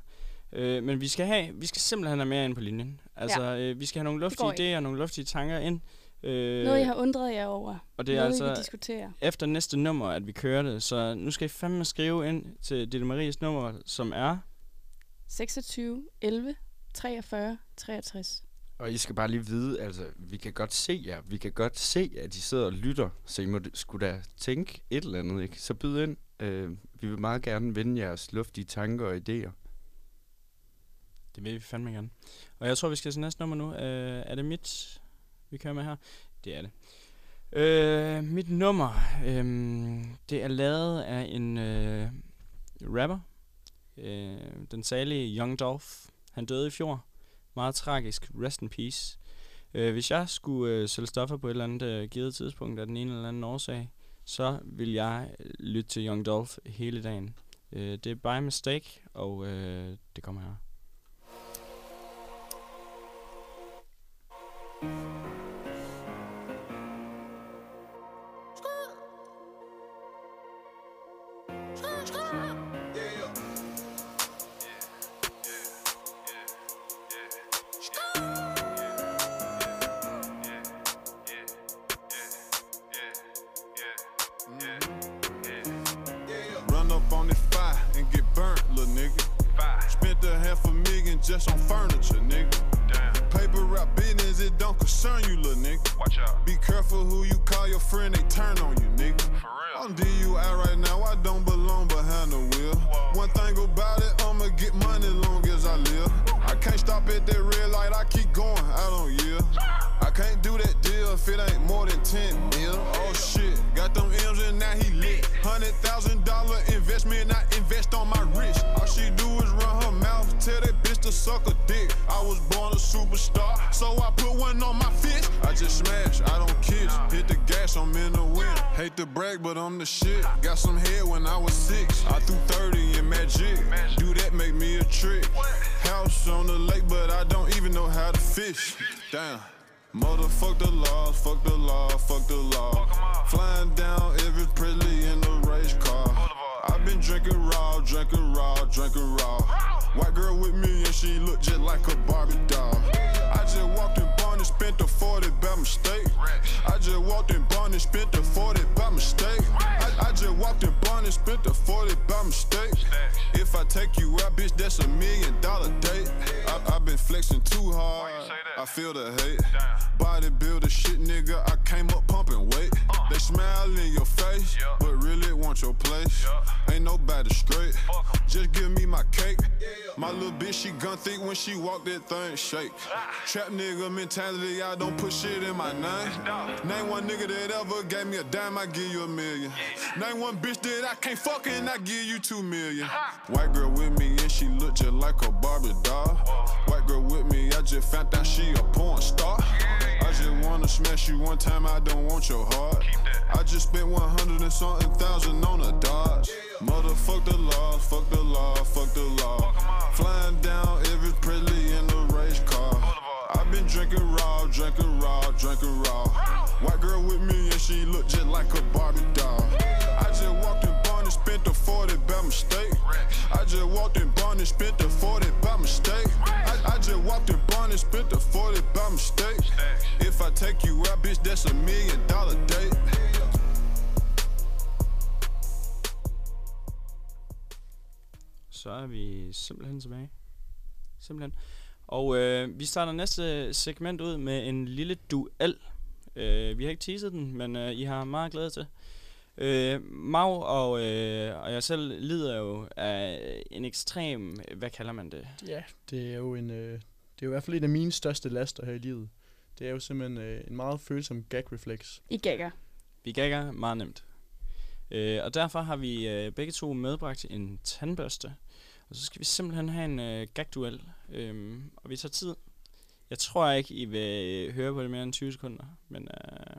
Øh, men vi skal have, vi skal simpelthen have mere ind på linjen. Altså, ja. øh, vi skal have nogle luftige idéer og nogle luftige tanker ind. Øh, Noget, jeg har undret jer over. og det er Noget, altså diskutere. efter næste nummer, at vi kører det. Så nu skal I fandme skrive ind til Ditte Maries nummer, som er... 26, 11, 43, 63. Og I skal bare lige vide, altså, vi kan godt se jer. Vi kan godt se, at I sidder og lytter. Så I må skulle da tænke et eller andet, ikke? Så byd ind. Øh, vi vil meget gerne vende jeres luftige tanker og idéer. Det vil vi fandme gerne. Og jeg tror, vi skal til næste nummer nu. Øh, er det mit, vi kører med her? Det er det. Øh, mit nummer, øh, det er lavet af en øh, rapper. Øh, den salige Young Dolph. Han døde i fjor. Meget tragisk. Rest in peace. Øh, hvis jeg skulle øh, sælge stoffer på et eller andet øh, givet tidspunkt af den ene eller anden årsag, så vil jeg øh, lytte til Young Dolph hele dagen. Øh, det er by mistake, og øh, det kommer her. Straight. Just give me my cake. My little bitch, she gun thick when she walk that thing shake. Trap nigga mentality, I don't put shit in my name. Name one nigga that ever gave me a dime, I give you a million. Name one bitch that I can't fuck and I give you two million. White girl with me and she look just like a Barbie doll. White girl with me, I just found out she a porn star. I just wanna smash you one time, I don't want your heart. I just spent 100 and something thousand on a Dodge. Motherfuck the law, fuck the law, fuck the law. Flying down every Presley in the race car. I've been drinking raw, drinking raw, drinking raw. White girl with me and she look just like a Barbie doll. I just walked in spent the 40 by mistake. I just walked in Barn and spent the 40 by mistake. I, I just walked in Barn and spent the 40 by mistake. If I take you out, bitch, that's a million dollar date. Så er vi simpelthen tilbage. Simpelthen. Og øh, vi starter næste segment ud med en lille duel. Øh, vi har ikke teaset den, men øh, I har meget glæde til. Øh, Mau og, øh, og jeg selv lider jo af en ekstrem, hvad kalder man det? Ja, det er jo en, øh, det er jo i hvert fald en af mine største laster her i livet. Det er jo simpelthen øh, en meget følsom gag-reflex. I gagger. Vi gagger meget nemt. Øh, og derfor har vi øh, begge to medbragt en tandbørste. Og så skal vi simpelthen have en øh, gagduel. Øhm, og vi tager tid. Jeg tror ikke, I vil øh, høre på det mere end 20 sekunder. Men øh,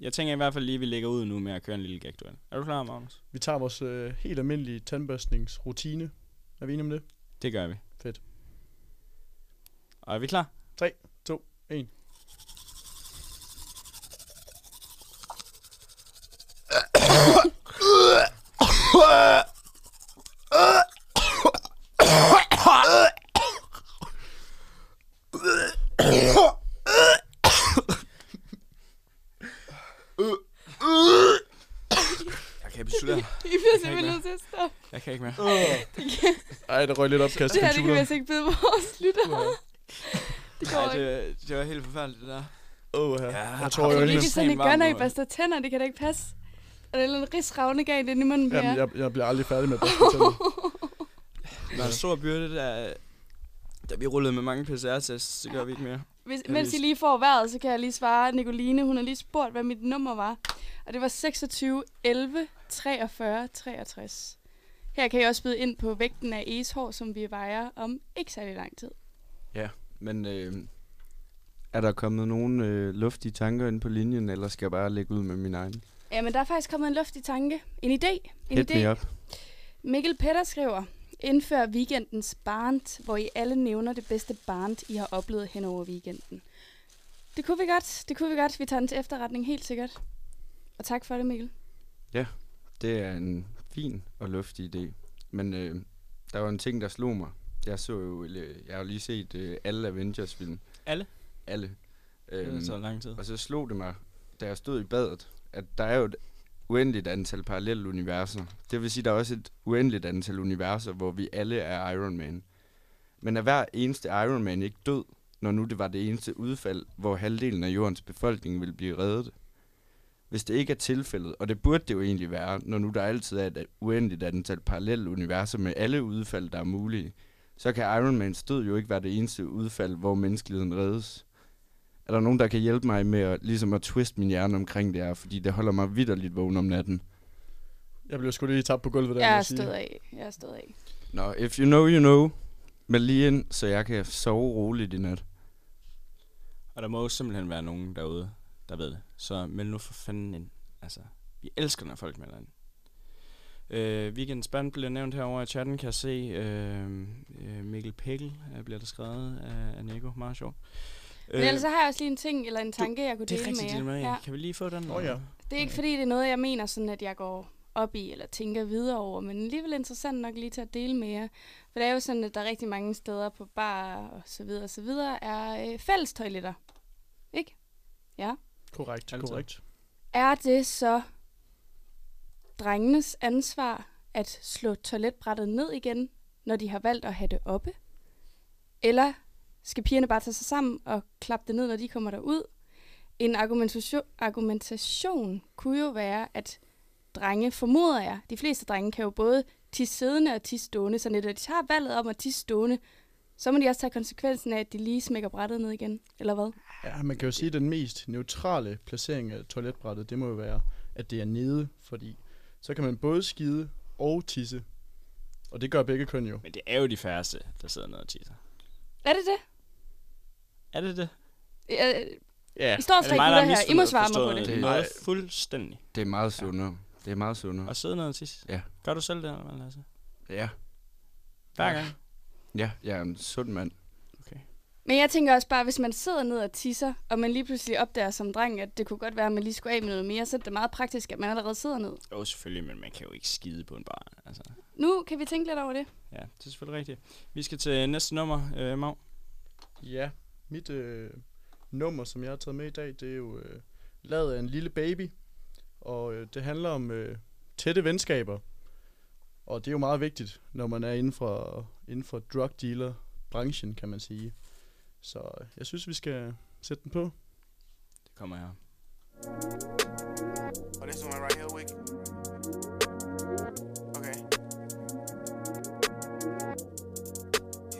jeg tænker i hvert fald lige, at vi lægger ud nu med at køre en lille gagduel. Er du klar, Magnus? Vi tager vores øh, helt almindelige tandbørstningsrutine. Er vi enige om det? Det gør vi. Fedt. Og er vi klar? 3, 2, 1. Jeg kan beslutte. I bliver simpelthen nødt til at stoppe. Jeg kan ikke mere. Kan- Ej, der røg lidt opkast Det her, det kan vi altså ikke byde vores lyttere. Det går Nej, ikke. det, det var helt forfærdeligt, det der. Åh, ja. Ja, Jeg tror, Det jeg er er virkelig sådan, I gør, når I børster tænder. Det kan da ikke passe. Er der en rigsravne galt ind i munden på? Jamen, jeg, jeg bliver aldrig færdig med at børste tænder. Det var en stor byrde, der, da vi rullede med mange PCR-tests. Det gør vi ikke mere. Hvis, mens I lige får vejret, så kan jeg lige svare Nicoline. Hun har lige spurgt, hvad mit nummer var. Og det var 26 11 43 63. Her kan I også byde ind på vægten af egeshår, som vi vejer om ikke særlig lang tid. Ja, men øh, er der kommet nogle øh, luftige tanker ind på linjen, eller skal jeg bare lægge ud med min egen? Ja, men der er faktisk kommet en luftig tanke. En idé. En Hit idé. me up. Mikkel Petter skriver, indfør weekendens barnt, hvor I alle nævner det bedste barnt, I har oplevet hen over weekenden. Det kunne vi godt, det kunne vi godt. Vi tager den til efterretning helt sikkert. Og tak for det, Mikkel. Det er en fin og luftig idé. Men øh, der var en ting, der slog mig. Jeg så jo, jeg har jo lige set øh, alle Avengers-film. Alle? Alle. Det Øhm, har taget lang tid. og så slog det mig, da jeg stod i badet, at der er jo et uendeligt antal parallelle universer. Det vil sige, der er også et uendeligt antal universer, hvor vi alle er Iron Man. Men er hver eneste Iron Man ikke død, når nu det var det eneste udfald, hvor halvdelen af jordens befolkning ville blive reddet? Hvis det ikke er tilfældet, og det burde det jo egentlig være, når nu der altid er et uendeligt antal parallelle universer med alle udfald, der er mulige, så kan Iron Mans død jo ikke være det eneste udfald, hvor menneskeligheden reddes. Er der nogen, der kan hjælpe mig med at, ligesom at twiste min hjerne omkring det her, fordi det holder mig vidderligt vågen om natten? Jeg blev sgu lige tabt på gulvet der. Jeg er stået af. Jeg er stået af. Nå, if you know, you know. Meld lige ind, så jeg kan sove roligt i nat. Og der må jo simpelthen være nogen derude, der ved det. Så meld nu for fanden ind. Altså, vi elsker, når folk melder ind. Øh, weekendens band bliver nævnt herovre i chatten, kan jeg se. Øh, øh, Mikkel Pekkel øh, bliver der skrevet af, af Nico. Meget sjovt. Men ellers så har jeg også lige en ting, eller en tanke, jeg kunne det er dele rigtigt, med det jer. med. Ja. Kan vi lige få den? Åh, ja. Det er ikke fordi, det er noget, jeg mener, sådan at jeg går op i eller tænker videre over, men alligevel interessant nok lige til at dele med jer. For det er jo sådan, at der er rigtig mange steder på bar og så videre og så videre, er øh, fælles toiletter. Ikke? Ja. Korrekt, Altid. korrekt. Er det så drengenes ansvar at slå toiletbrættet ned igen, når de har valgt at have det oppe? Eller skal pigerne bare tage sig sammen og klappe det ned, når de kommer derud? En argumentation, argumentation kunne jo være, at drenge, formoder jeg, de fleste drenge kan jo både tisse siddende og tisse stående, så når de tager valget om at tisse stående, så må de også tage konsekvensen af, at de lige smækker brættet ned igen, eller hvad? Ja, man kan jo sige, at den mest neutrale placering af toiletbrættet, det må jo være, at det er nede, fordi så kan man både skide og tisse. Og det gør begge køn jo. Men det er jo de færreste, der sidder nede og tisser. Er det det? Er det det? Ja, Ja. I står Er det gutter har her. I må svare mig på forstået det. Noget fuldstændig. Det er meget sundere. Det er meget sundere. Og sidde ned til sidst. Ja. Gør du selv det, eller hvad, Lasse? Ja. Hver gang? Ja, jeg er en sund mand. Men jeg tænker også bare, hvis man sidder ned og tisser, og man lige pludselig opdager som dreng, at det kunne godt være, at man lige skulle af med noget mere, så er det meget praktisk, at man allerede sidder ned. Jo, selvfølgelig, men man kan jo ikke skide på en bar. Altså. Nu kan vi tænke lidt over det. Ja, det er selvfølgelig rigtigt. Vi skal til næste nummer, øh, Mav. Ja, mit øh, nummer, som jeg har taget med i dag, det er jo øh, lavet af en lille baby. Og øh, det handler om øh, tætte venskaber. Og det er jo meget vigtigt, når man er inden for, inden for drug dealer branchen, kan man sige. Så øh, jeg synes, vi skal sætte den på. Det kommer her. Oh, this one right here, Wicked. Okay.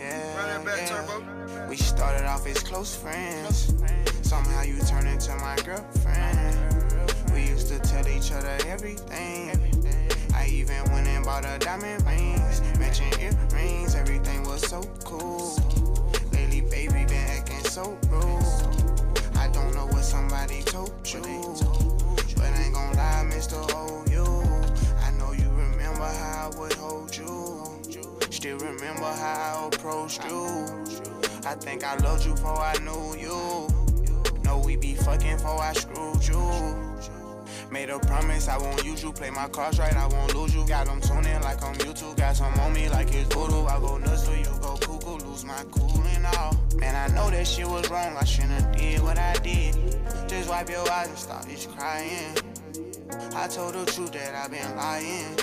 Yeah, yeah. We started off as close friends. Somehow you turned into my girlfriend. We used to tell each other everything. I even went and bought her diamond rings, matching earrings. Everything was so cool. Lately, baby, been acting so rude. I don't know what somebody told you, but I ain't gon' lie, Mr. OU. I know you remember how I would hold you. Still remember how I approached you. I think I loved you before I knew you. Know we be fucking before I screwed you. Made a promise I won't use you. Play my cards right, I won't lose you. Got them tuning like I'm YouTube. Got some on me like it's voodoo. I go nuts for you, go cuckoo, lose my cool and all. Man, I know that shit was wrong. I shouldn't have did what I did. Just wipe your eyes and stop this crying. I told the truth that I've been lying.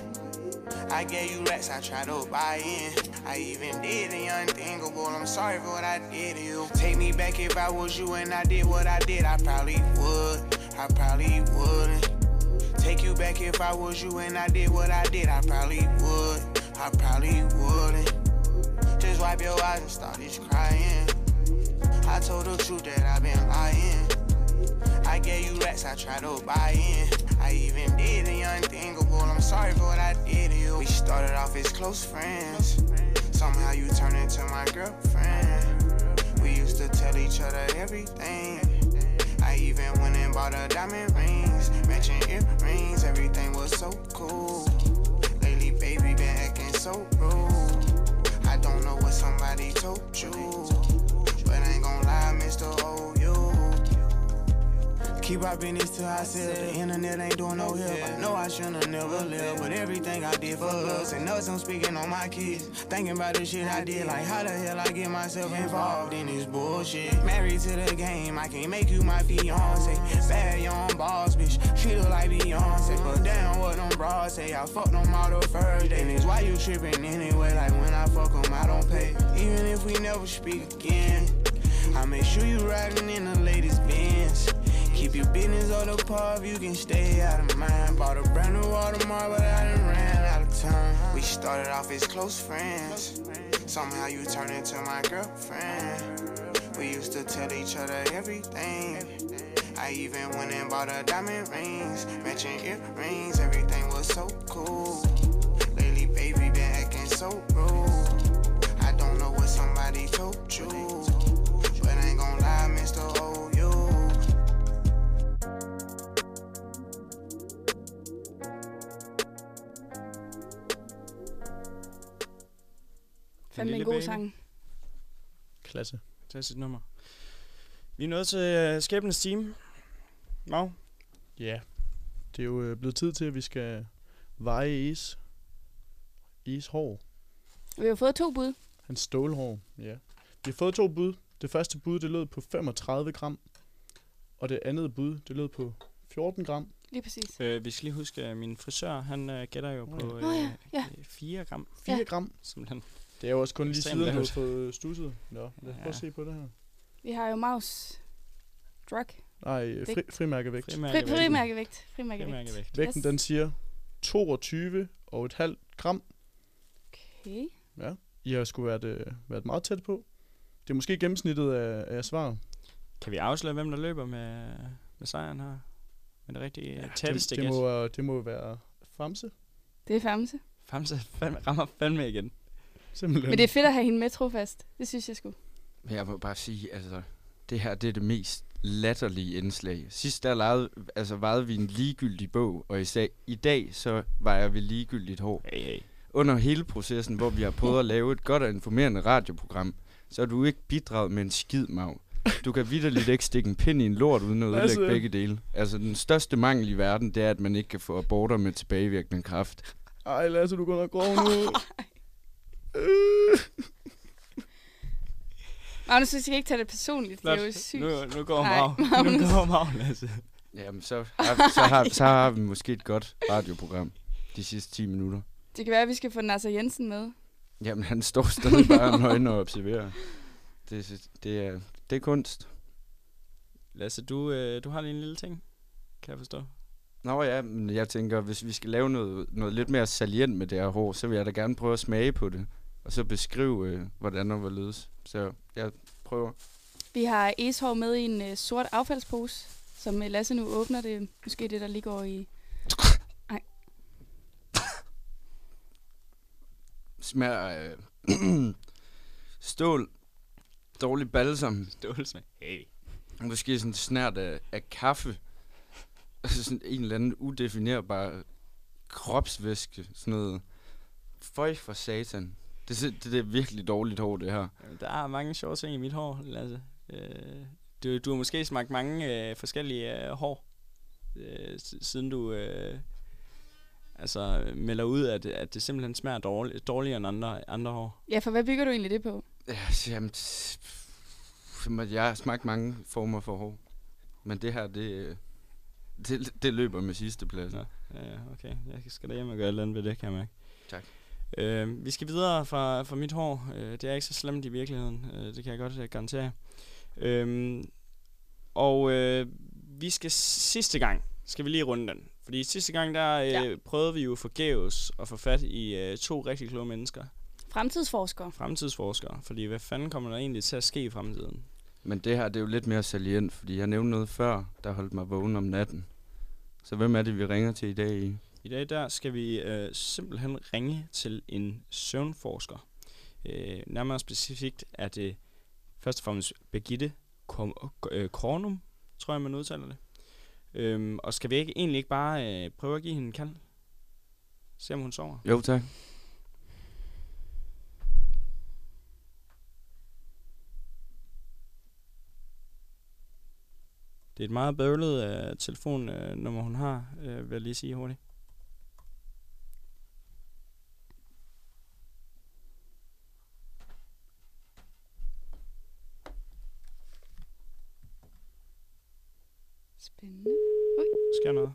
I gave you racks, I tried to buy in. I even did the unthinkable. I'm sorry for what I did to you. Take me back if I was you and I did what I did. I probably would. I probably wouldn't. Take you back if I was you and I did what I did. I probably would. I probably wouldn't. Just wipe your eyes and stop this crying. I told the truth that I've been lying. I gave you racks, I tried to buy in. I even did the unthinkable. I'm sorry for what I did to you. We started off as close friends. Somehow you turned into my girlfriend. We used to tell each other everything. Even went and bought her diamond rings, matching earrings. Everything was so cool. Lately, baby, been acting so rude. I don't know what somebody told you, but I ain't gon' lie, Mr. OU. Keep our business to ourselves. The internet ain't doing no help. I know I shouldn't never live, but everything I did for us and us, I'm speaking on my kids. Thinking about the shit I did, like how the hell I get myself involved in this bullshit. Married to the game, I can't make you my fiance. Bad young boss, bitch, treat her like Beyonce. But damn, what them bras say, I fucked them all the first day. And it's why you tripping anyway, like when I fuck them, I don't pay. Even if we never speak again, I make sure you riding in the latest Benz. Keep your business on the pub, you can stay out of mind. Bought a brand new Audemars, but I done ran out of time. We started off as close friends. Somehow you turned into my girlfriend. We used to tell each other everything. I even went and bought her diamond rings, matching earrings. Everything was so cool. Lately, baby, been acting so rude. I don't know what somebody told you, Fandme en lille god baby. sang. Klasse. Tag sit nummer. Vi er nået til uh, skæbnens time. Mav? Ja, det er jo øh, blevet tid til, at vi skal veje is. Is hår. Vi har fået to bud. Hans stålhår, ja. Vi har fået to bud. Det første bud, det lød på 35 gram. Og det andet bud, det lød på 14 gram. Lige præcis. Øh, vi skal lige huske, at min frisør, han øh, gætter jo på Nå ja, ja. 4 gram. 4 gram. Simpelthen. Det er jo også kun lige siden, han har fået stusset. Nå, lad os prøve Ja. at se på det her. Vi har jo Maus drug. Nej, øh, fri, Vægt. frimærkevægt. Fri, frimærkevægt. Frimærkevægt. Frimærkevægt. Vægten, den siger 22 og et halvt gram. Okay. Ja, I har sgu været, øh, været meget tæt på. Det er måske gennemsnittet af, af svar. Kan vi afsløre, hvem der løber med, med sejren her? Med det rigtige ja, det, tætteste det, gæt? må, være- det må være Famse. Det er Famse. Famse fandme, rammer fandme igen. Simpelthen. Men det er fedt at have hende med trofast. Det synes jeg sgu. Men Jeg må bare sige, altså, det her det er det mest latterlige indslag. Sidst der legede, altså vejede vi en ligegyldig bog, og i, sag, i dag så vejer vi ligegyldigt hår. Hey, hey. Under hele processen, hvor vi har prøvet at lave et godt og informerende radioprogram, så har du ikke bidraget med en skid, Mav. Du kan vidderligt ikke stikke en pind i en lort, uden at ødelægge begge dele. Altså, den største mangel i verden, det er, at man ikke kan få aborter med tilbagevirkende kraft. Ej, Lasse, du går nok grov nu. <laughs> Magnus, du skal ikke tage det personligt. Det er jo sygt. Nu, nu går Mav. Nu går Mav, Lasse. Jamen, så har, så, har, så har vi måske et godt radioprogram de sidste 10 minutter. Det kan være, at vi skal få Nasser Jensen med. Jamen, han står stadig bare nøgen og observerer. Det, det, er, det er kunst. Lasse, du, øh, du har lige en lille ting, kan jeg forstå. Nå ja, men jeg tænker, hvis vi skal lave noget, noget lidt mere salient med det her hår, så vil jeg da gerne prøve at smage på det. Og så beskrive, øh, hvordan og hvorledes. Så jeg prøver. Vi har Eshår med i en øh, sort affaldspose, som øh, Lasse nu åbner. Det måske det, der lige går i... Nej, Smager af <clears throat> stål, dårlig balsam, Stålsmag. Hey. måske sådan snært af, af kaffe. Altså sådan en eller anden udefinerbar kropsvæske. Sådan noget. Føj for satan. Det, er det, det er virkelig dårligt hår, det her. Jamen, Der er mange sjove ting i mit hår, Lasse. Øh, du, du har måske smagt mange øh, forskellige øh, hår, øh, siden du øh, altså, melder ud, at, at det simpelthen smager dårligt, dårligere end andre, andre hår. ja, for hvad bygger du egentlig det på? Ja, så jamen, jeg har smagt mange former for hår. Men det her, det, øh, det, det løber med sidste plads. Ja, ja, okay. Jeg skal da hjem og gøre et eller andet ved det, kan jeg mærke. Tak. Øh, vi skal videre fra, fra mit hår. Øh, det er ikke så slemt i virkeligheden. Øh, det kan jeg godt øh, garantere. Øh, og øh, vi skal sidste gang, skal vi lige runde den. Fordi sidste gang, der øh, Ja. prøvede vi jo forgæves at få fat i øh, to rigtig kloge mennesker. Fremtidsforsker. Fremtidsforskere. Fordi hvad fanden kommer der egentlig til at ske i fremtiden? Men det her, det er jo lidt mere salient, fordi jeg nævnte noget før, der holdt mig vågen om natten. Så hvem er det, vi ringer til i dag? I? Dag der skal vi øh, simpelthen ringe til en søvnforsker. Øh, nærmere specifikt er det først og fremmest Birgitte Kom- øh, Kornum, tror jeg man udtaler det. Øhm, og skal vi ikke egentlig ikke bare øh, prøve at give hende en kald? Se om hun sover. Jo, tak. Det er et meget bøvlet øh, telefonnummer, hun har, øh, vil jeg lige sige hurtigt. Spændende. Sker noget?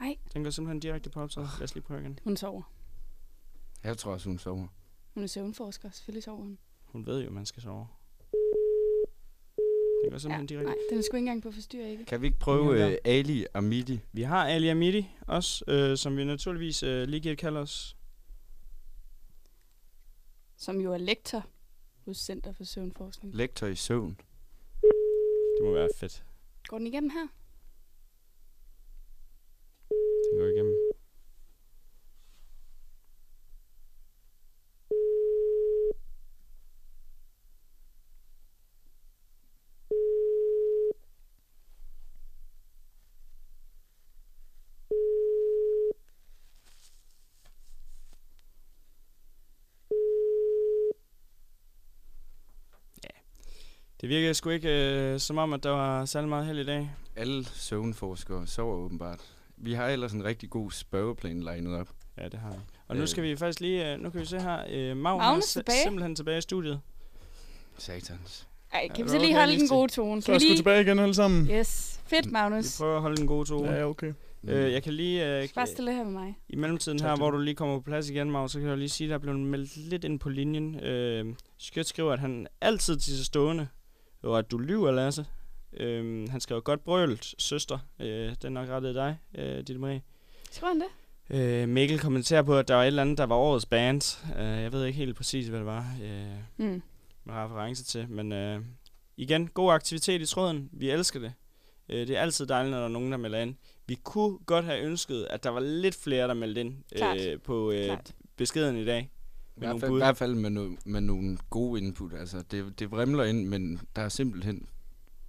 Ej. Den går simpelthen direkte på optaget. Lad os lige prøve igen. Hun sover. Jeg tror også, hun sover. Hun er søvnforsker. Selvfølgelig sover hun. Hun ved jo, man skal sove. Den går simpelthen ja, direkte. Nej, den er sgu ikke engang på forstyr, ikke? Kan vi ikke prøve øh, Ali Amidi? Vi har Ali Amidi også, øh, som vi naturligvis øh, lige giver et kald os. Som jo er lektor hos Center for Søvnforskning. Lektor i søvn. Det må være fedt. Går den igennem her? Den går igennem. Det virker sgu ikke øh, som om, at der var særlig meget held i dag. Alle søvnforskere sover åbenbart. Vi har ellers en rigtig god spørgeplan legnet op. Ja, det har vi. Og nu Øh. skal vi faktisk lige, øh, nu kan vi se her, øh, er Magnus tilbage. simpelthen tilbage i studiet. Satans. Ej, Ja, kan det vi så lige holde den gode tone? Så Kan er vi jeg sgu lige... tilbage igen alle sammen. Yes. Fedt, Vi Magnus. prøver at holde den gode tone. Ja, ja, okay. Øh, jeg kan lige, øh, Bare stille her med mig. i mellemtiden Tak her, hvor du lige kommer på plads igen, Mav, så kan jeg lige sige, at der er blevet meldt lidt ind på linjen. Øh, Skørt skriver, at han altid til sig og at du lyver, Lasse. Øh, han skrev godt brølt, søster. Øh, det er nok rettet dig, øh, Ditte Marie. Skriver han det? Øh, Mikkel kommenterer på, at der var et eller andet, der var årets band. Øh, jeg ved ikke helt præcis, hvad det var. Øh, Mm. med reference til. Men øh, igen, god aktivitet i tråden. Vi elsker det. Øh, det er altid dejligt, når der er nogen, der melder ind. Vi kunne godt have ønsket, at der var lidt flere, der meldte ind Klart. øh, på øh, Klart. beskeden i dag. I Med hvert, nogle fald, I bud. hvert fald med, no, med nogle gode input. Altså, det, det vrimler ind, men der er simpelthen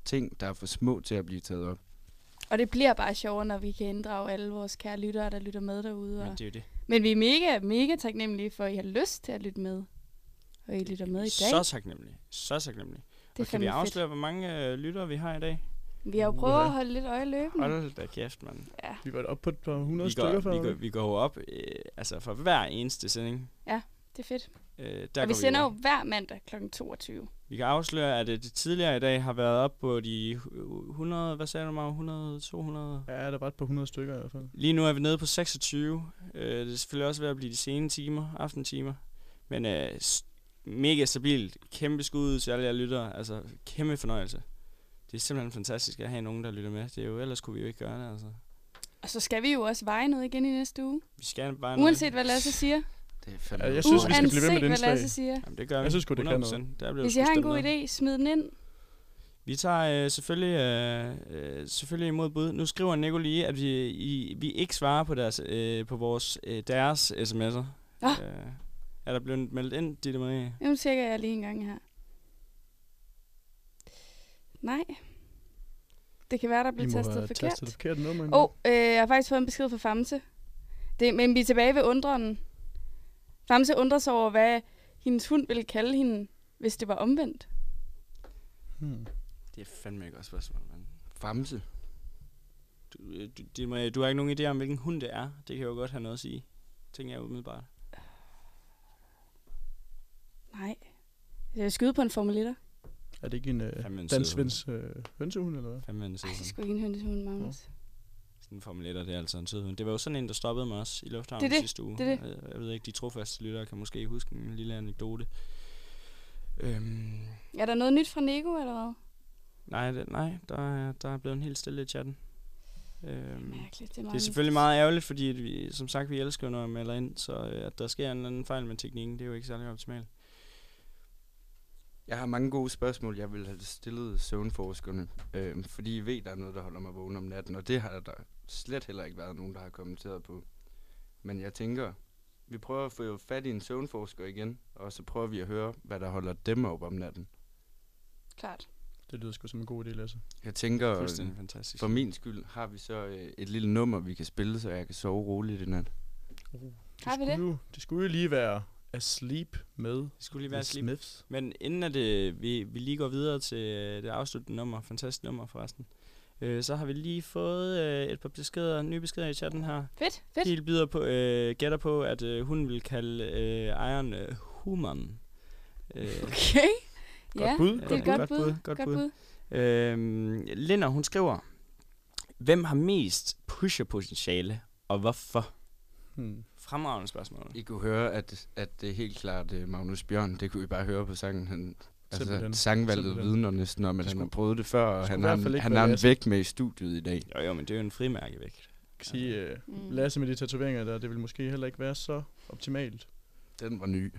ting, der er for små til at blive taget op. Og det bliver bare sjovere, når vi kan inddrage alle vores kære lyttere, der lytter med derude. Men Og... det er jo det. Men vi er mega, mega taknemmelige for, at I har lyst til at lytte med. Og I lytter med i dag. Så taknemmelig. Så taknemmelig. Det Og kan vi fandme fedt. afsløre, hvor mange øh, lyttere vi har i dag? Vi har jo prøvet at holde lidt øje løbende. Hold da kæft, mand. Ja. Vi var oppe på et par hundrede Vi stykker går, før. vi, går, vi går op øh, altså for hver eneste sending. Ja, det er fedt. Øh, der og vi sender jo jo op. hver mandag kl. 22. Vi kan afsløre, at øh, det tidligere i dag har været op på de hu- 100, hvad sagde du mig, 100, 200? Ja, der var et par hundrede stykker i hvert fald. Lige nu er vi nede på 26. Øh, det er selvfølgelig også ved at blive de sene timer, aftentimer. Men øh, mega stabilt. Kæmpe skud til alle jer lyttere. Altså, kæmpe fornøjelse. Det er simpelthen fantastisk at have nogen, der lytter med. Det er jo, ellers kunne vi jo ikke gøre det, altså. Og så skal vi jo også veje noget igen i næste uge. Vi skal bare Uanset hvad Lasse siger. Det er fandme Ja, jeg synes, vi skal blive ved med Lasse indslag. siger. Jamen, det gør vi. Jeg synes sgu, det kan 100%. noget. Der Hvis I har en god idé, smid den ind. Vi tager øh, selvfølgelig, øh, øh, selvfølgelig imod bud. Nu skriver Nico lige, at vi, i, vi ikke svarer på deres, øh, på vores, øh, deres sms'er. Ah. Øh, er der blevet meldt ind, Ditte Marie? Nu tjekker jeg lige en gang her. Nej. Det kan være, der blev må tastet have forkert. tastet det forkerte nummer. Åh, oh, øh, jeg har faktisk fået en besked fra Famse. Det, men vi er tilbage ved undren. Famse undrer sig over, hvad hendes hund ville kalde hende, hvis det var omvendt. Hmm. Det er fandme ikke godt spørgsmål, mand. Famse. Du, øh, du, Marie, du har ikke nogen idé om, hvilken hund det er. Det kan jo godt have noget at sige. Tænker jeg umiddelbart. Nej. Jeg skyde på en Formel 1'er. Er det ikke en øh, dansk øh, hønsehund, eller hvad? Fandme en sød Ej, det er sgu ikke en hønsehund, Magnus. En Formel 1'er, det er altså en sød hund. Det var jo sådan en, der stoppede mig også i lufthavnen Det det. sidste uge. Det det. Jeg, jeg ved ikke, de trofaste lyttere kan måske huske en lille anekdote. Øhm, Er der noget nyt fra Nego, eller hvad? nej, det, nej der, er, der er blevet en helt stille i chatten. Øhm, Mærkeligt, det er, det er selvfølgelig meget ærgerligt, fordi at vi, som sagt, vi elsker, når jeg melder ind, så øh, at der sker en eller anden fejl med teknikken, det er jo ikke særlig optimalt. Jeg har mange gode spørgsmål, jeg vil have stillet søvnforskerne, øh, fordi I ved, der er noget, der holder mig vågen om natten, og det har der slet heller ikke været nogen, der har kommenteret på. Men jeg tænker, vi prøver at få fat i en søvnforsker igen, og så prøver vi at høre, hvad der holder dem op om natten. Klart. Det lyder sgu som en god idé, Lasse. Jeg tænker, Fuldstændig øh, fantastisk. for min skyld har vi så øh, et lille nummer, vi kan spille, så jeg kan sove roligt i nat. Har vi skulle det? Jo, det skulle jo lige være Asleep med Det skulle lige være The sleep. Smiths. Men inden at øh, vi, vi lige går videre til øh, det afsluttende nummer, fantastisk nummer forresten, øh, så har vi lige fået øh, et par beskeder, nye beskeder i chatten her. Fedt, fedt. Kiel byder på, øh, gætter på, at øh, hun vil kalde øh, ejeren øh, Human. Øh, Okay. Godt ja, bud, det er godt et godt bud, bud. godt Godt bud. bud. øh, Linder, hun skriver, hvem har mest pusherpotentiale, og hvorfor? Hmm. Fremragende spørgsmål. I kunne høre, at, at det er helt klart uh, Magnus Bjørn. Det kunne vi bare høre på sangen. Han, altså, Simpelthen. sangvalget Simpelthen. vidner næsten om, at han har prøvet det før, og han har, han være har en vægt med i studiet i dag. Jo, jo, men det er jo en frimærke væk. Jeg kan sige, øh, Mm. Lasse med de tatoveringer der, det vil måske heller ikke være så optimalt. Den var ny.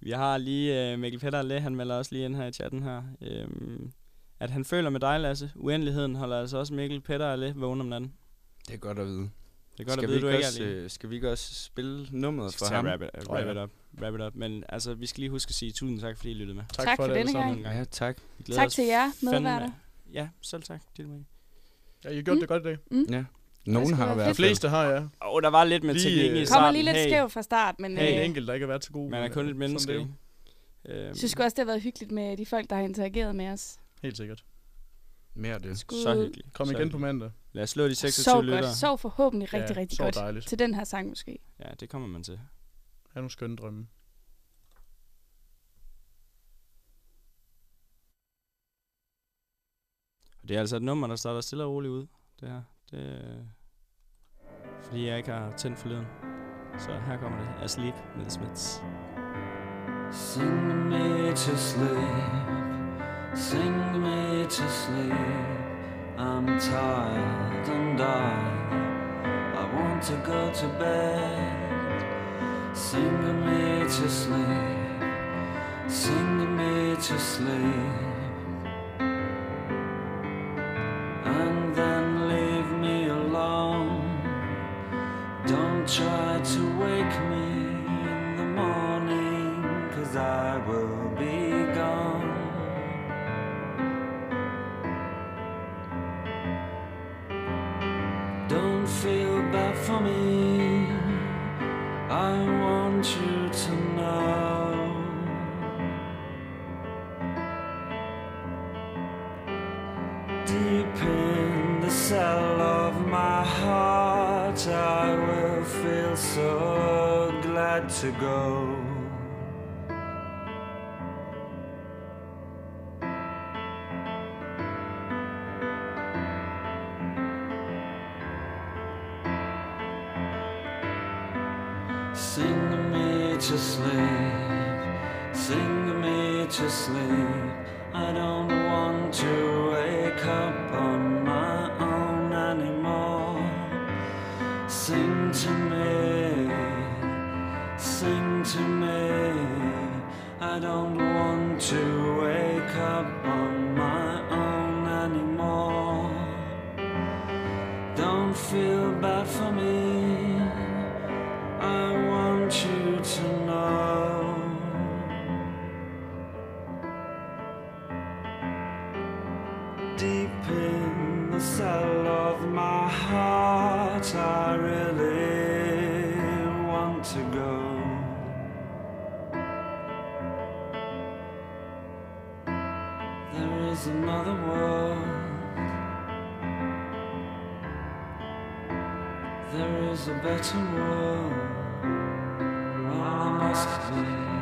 Vi har lige øh, Mikkel Petter Alle, han melder også lige ind her i chatten her. Øhm, at han føler med dig, Lasse. Uendeligheden holder altså også Mikkel Petter Alle vågen om natten. Det er godt at vide. Det er godt skal at vi vide, du ikke er også, alene. øh, Skal vi ikke også spille nummeret for ham? wrap it, uh, wrap it ja. up. Wrap it up. Men altså, vi skal lige huske at sige tusind tak, fordi I lyttede med. Tak for det denne sammen. gang. Ja, tak. Vi Tak til jer, medværter. Ja, selv tak. Marie. Ja, I har gjort Mm. det godt i dag. Ja. Nogen har i være hvert De fleste har, ja. Åh, oh, der var lidt med Lige, teknikken i øh, starten. Kommer lige lidt hey, skævt fra start, men Hey. øh, En enkelt, der ikke har været så god. Man er men, kun øh, et menneske, sådan er ikke? Øhm, jeg synes også, det har været hyggeligt med de folk, der har interageret med os. det. Helt sikkert. Mere det. Skud. så hyggeligt. Kom så igen på hyggeligt. mandag. Lad os slå de 26 Sov lyttere. godt. Sov forhåbentlig rigtig, Ja, rigtig godt. dejligt. Til den her sang måske. Ja, det kommer man til. Ha' nogle skønne drømme. Og det er altså et nummer, der starter stille og roligt ud. Det her. Det er, fordi jeg ikke har tændt forleden. Så her kommer det. Asleep med The Smiths. Sing me to sleep, sing me to sleep. I'm tired and I, I want to go to bed. Sing me to sleep, sing me to sleep. There is a better world. There must be.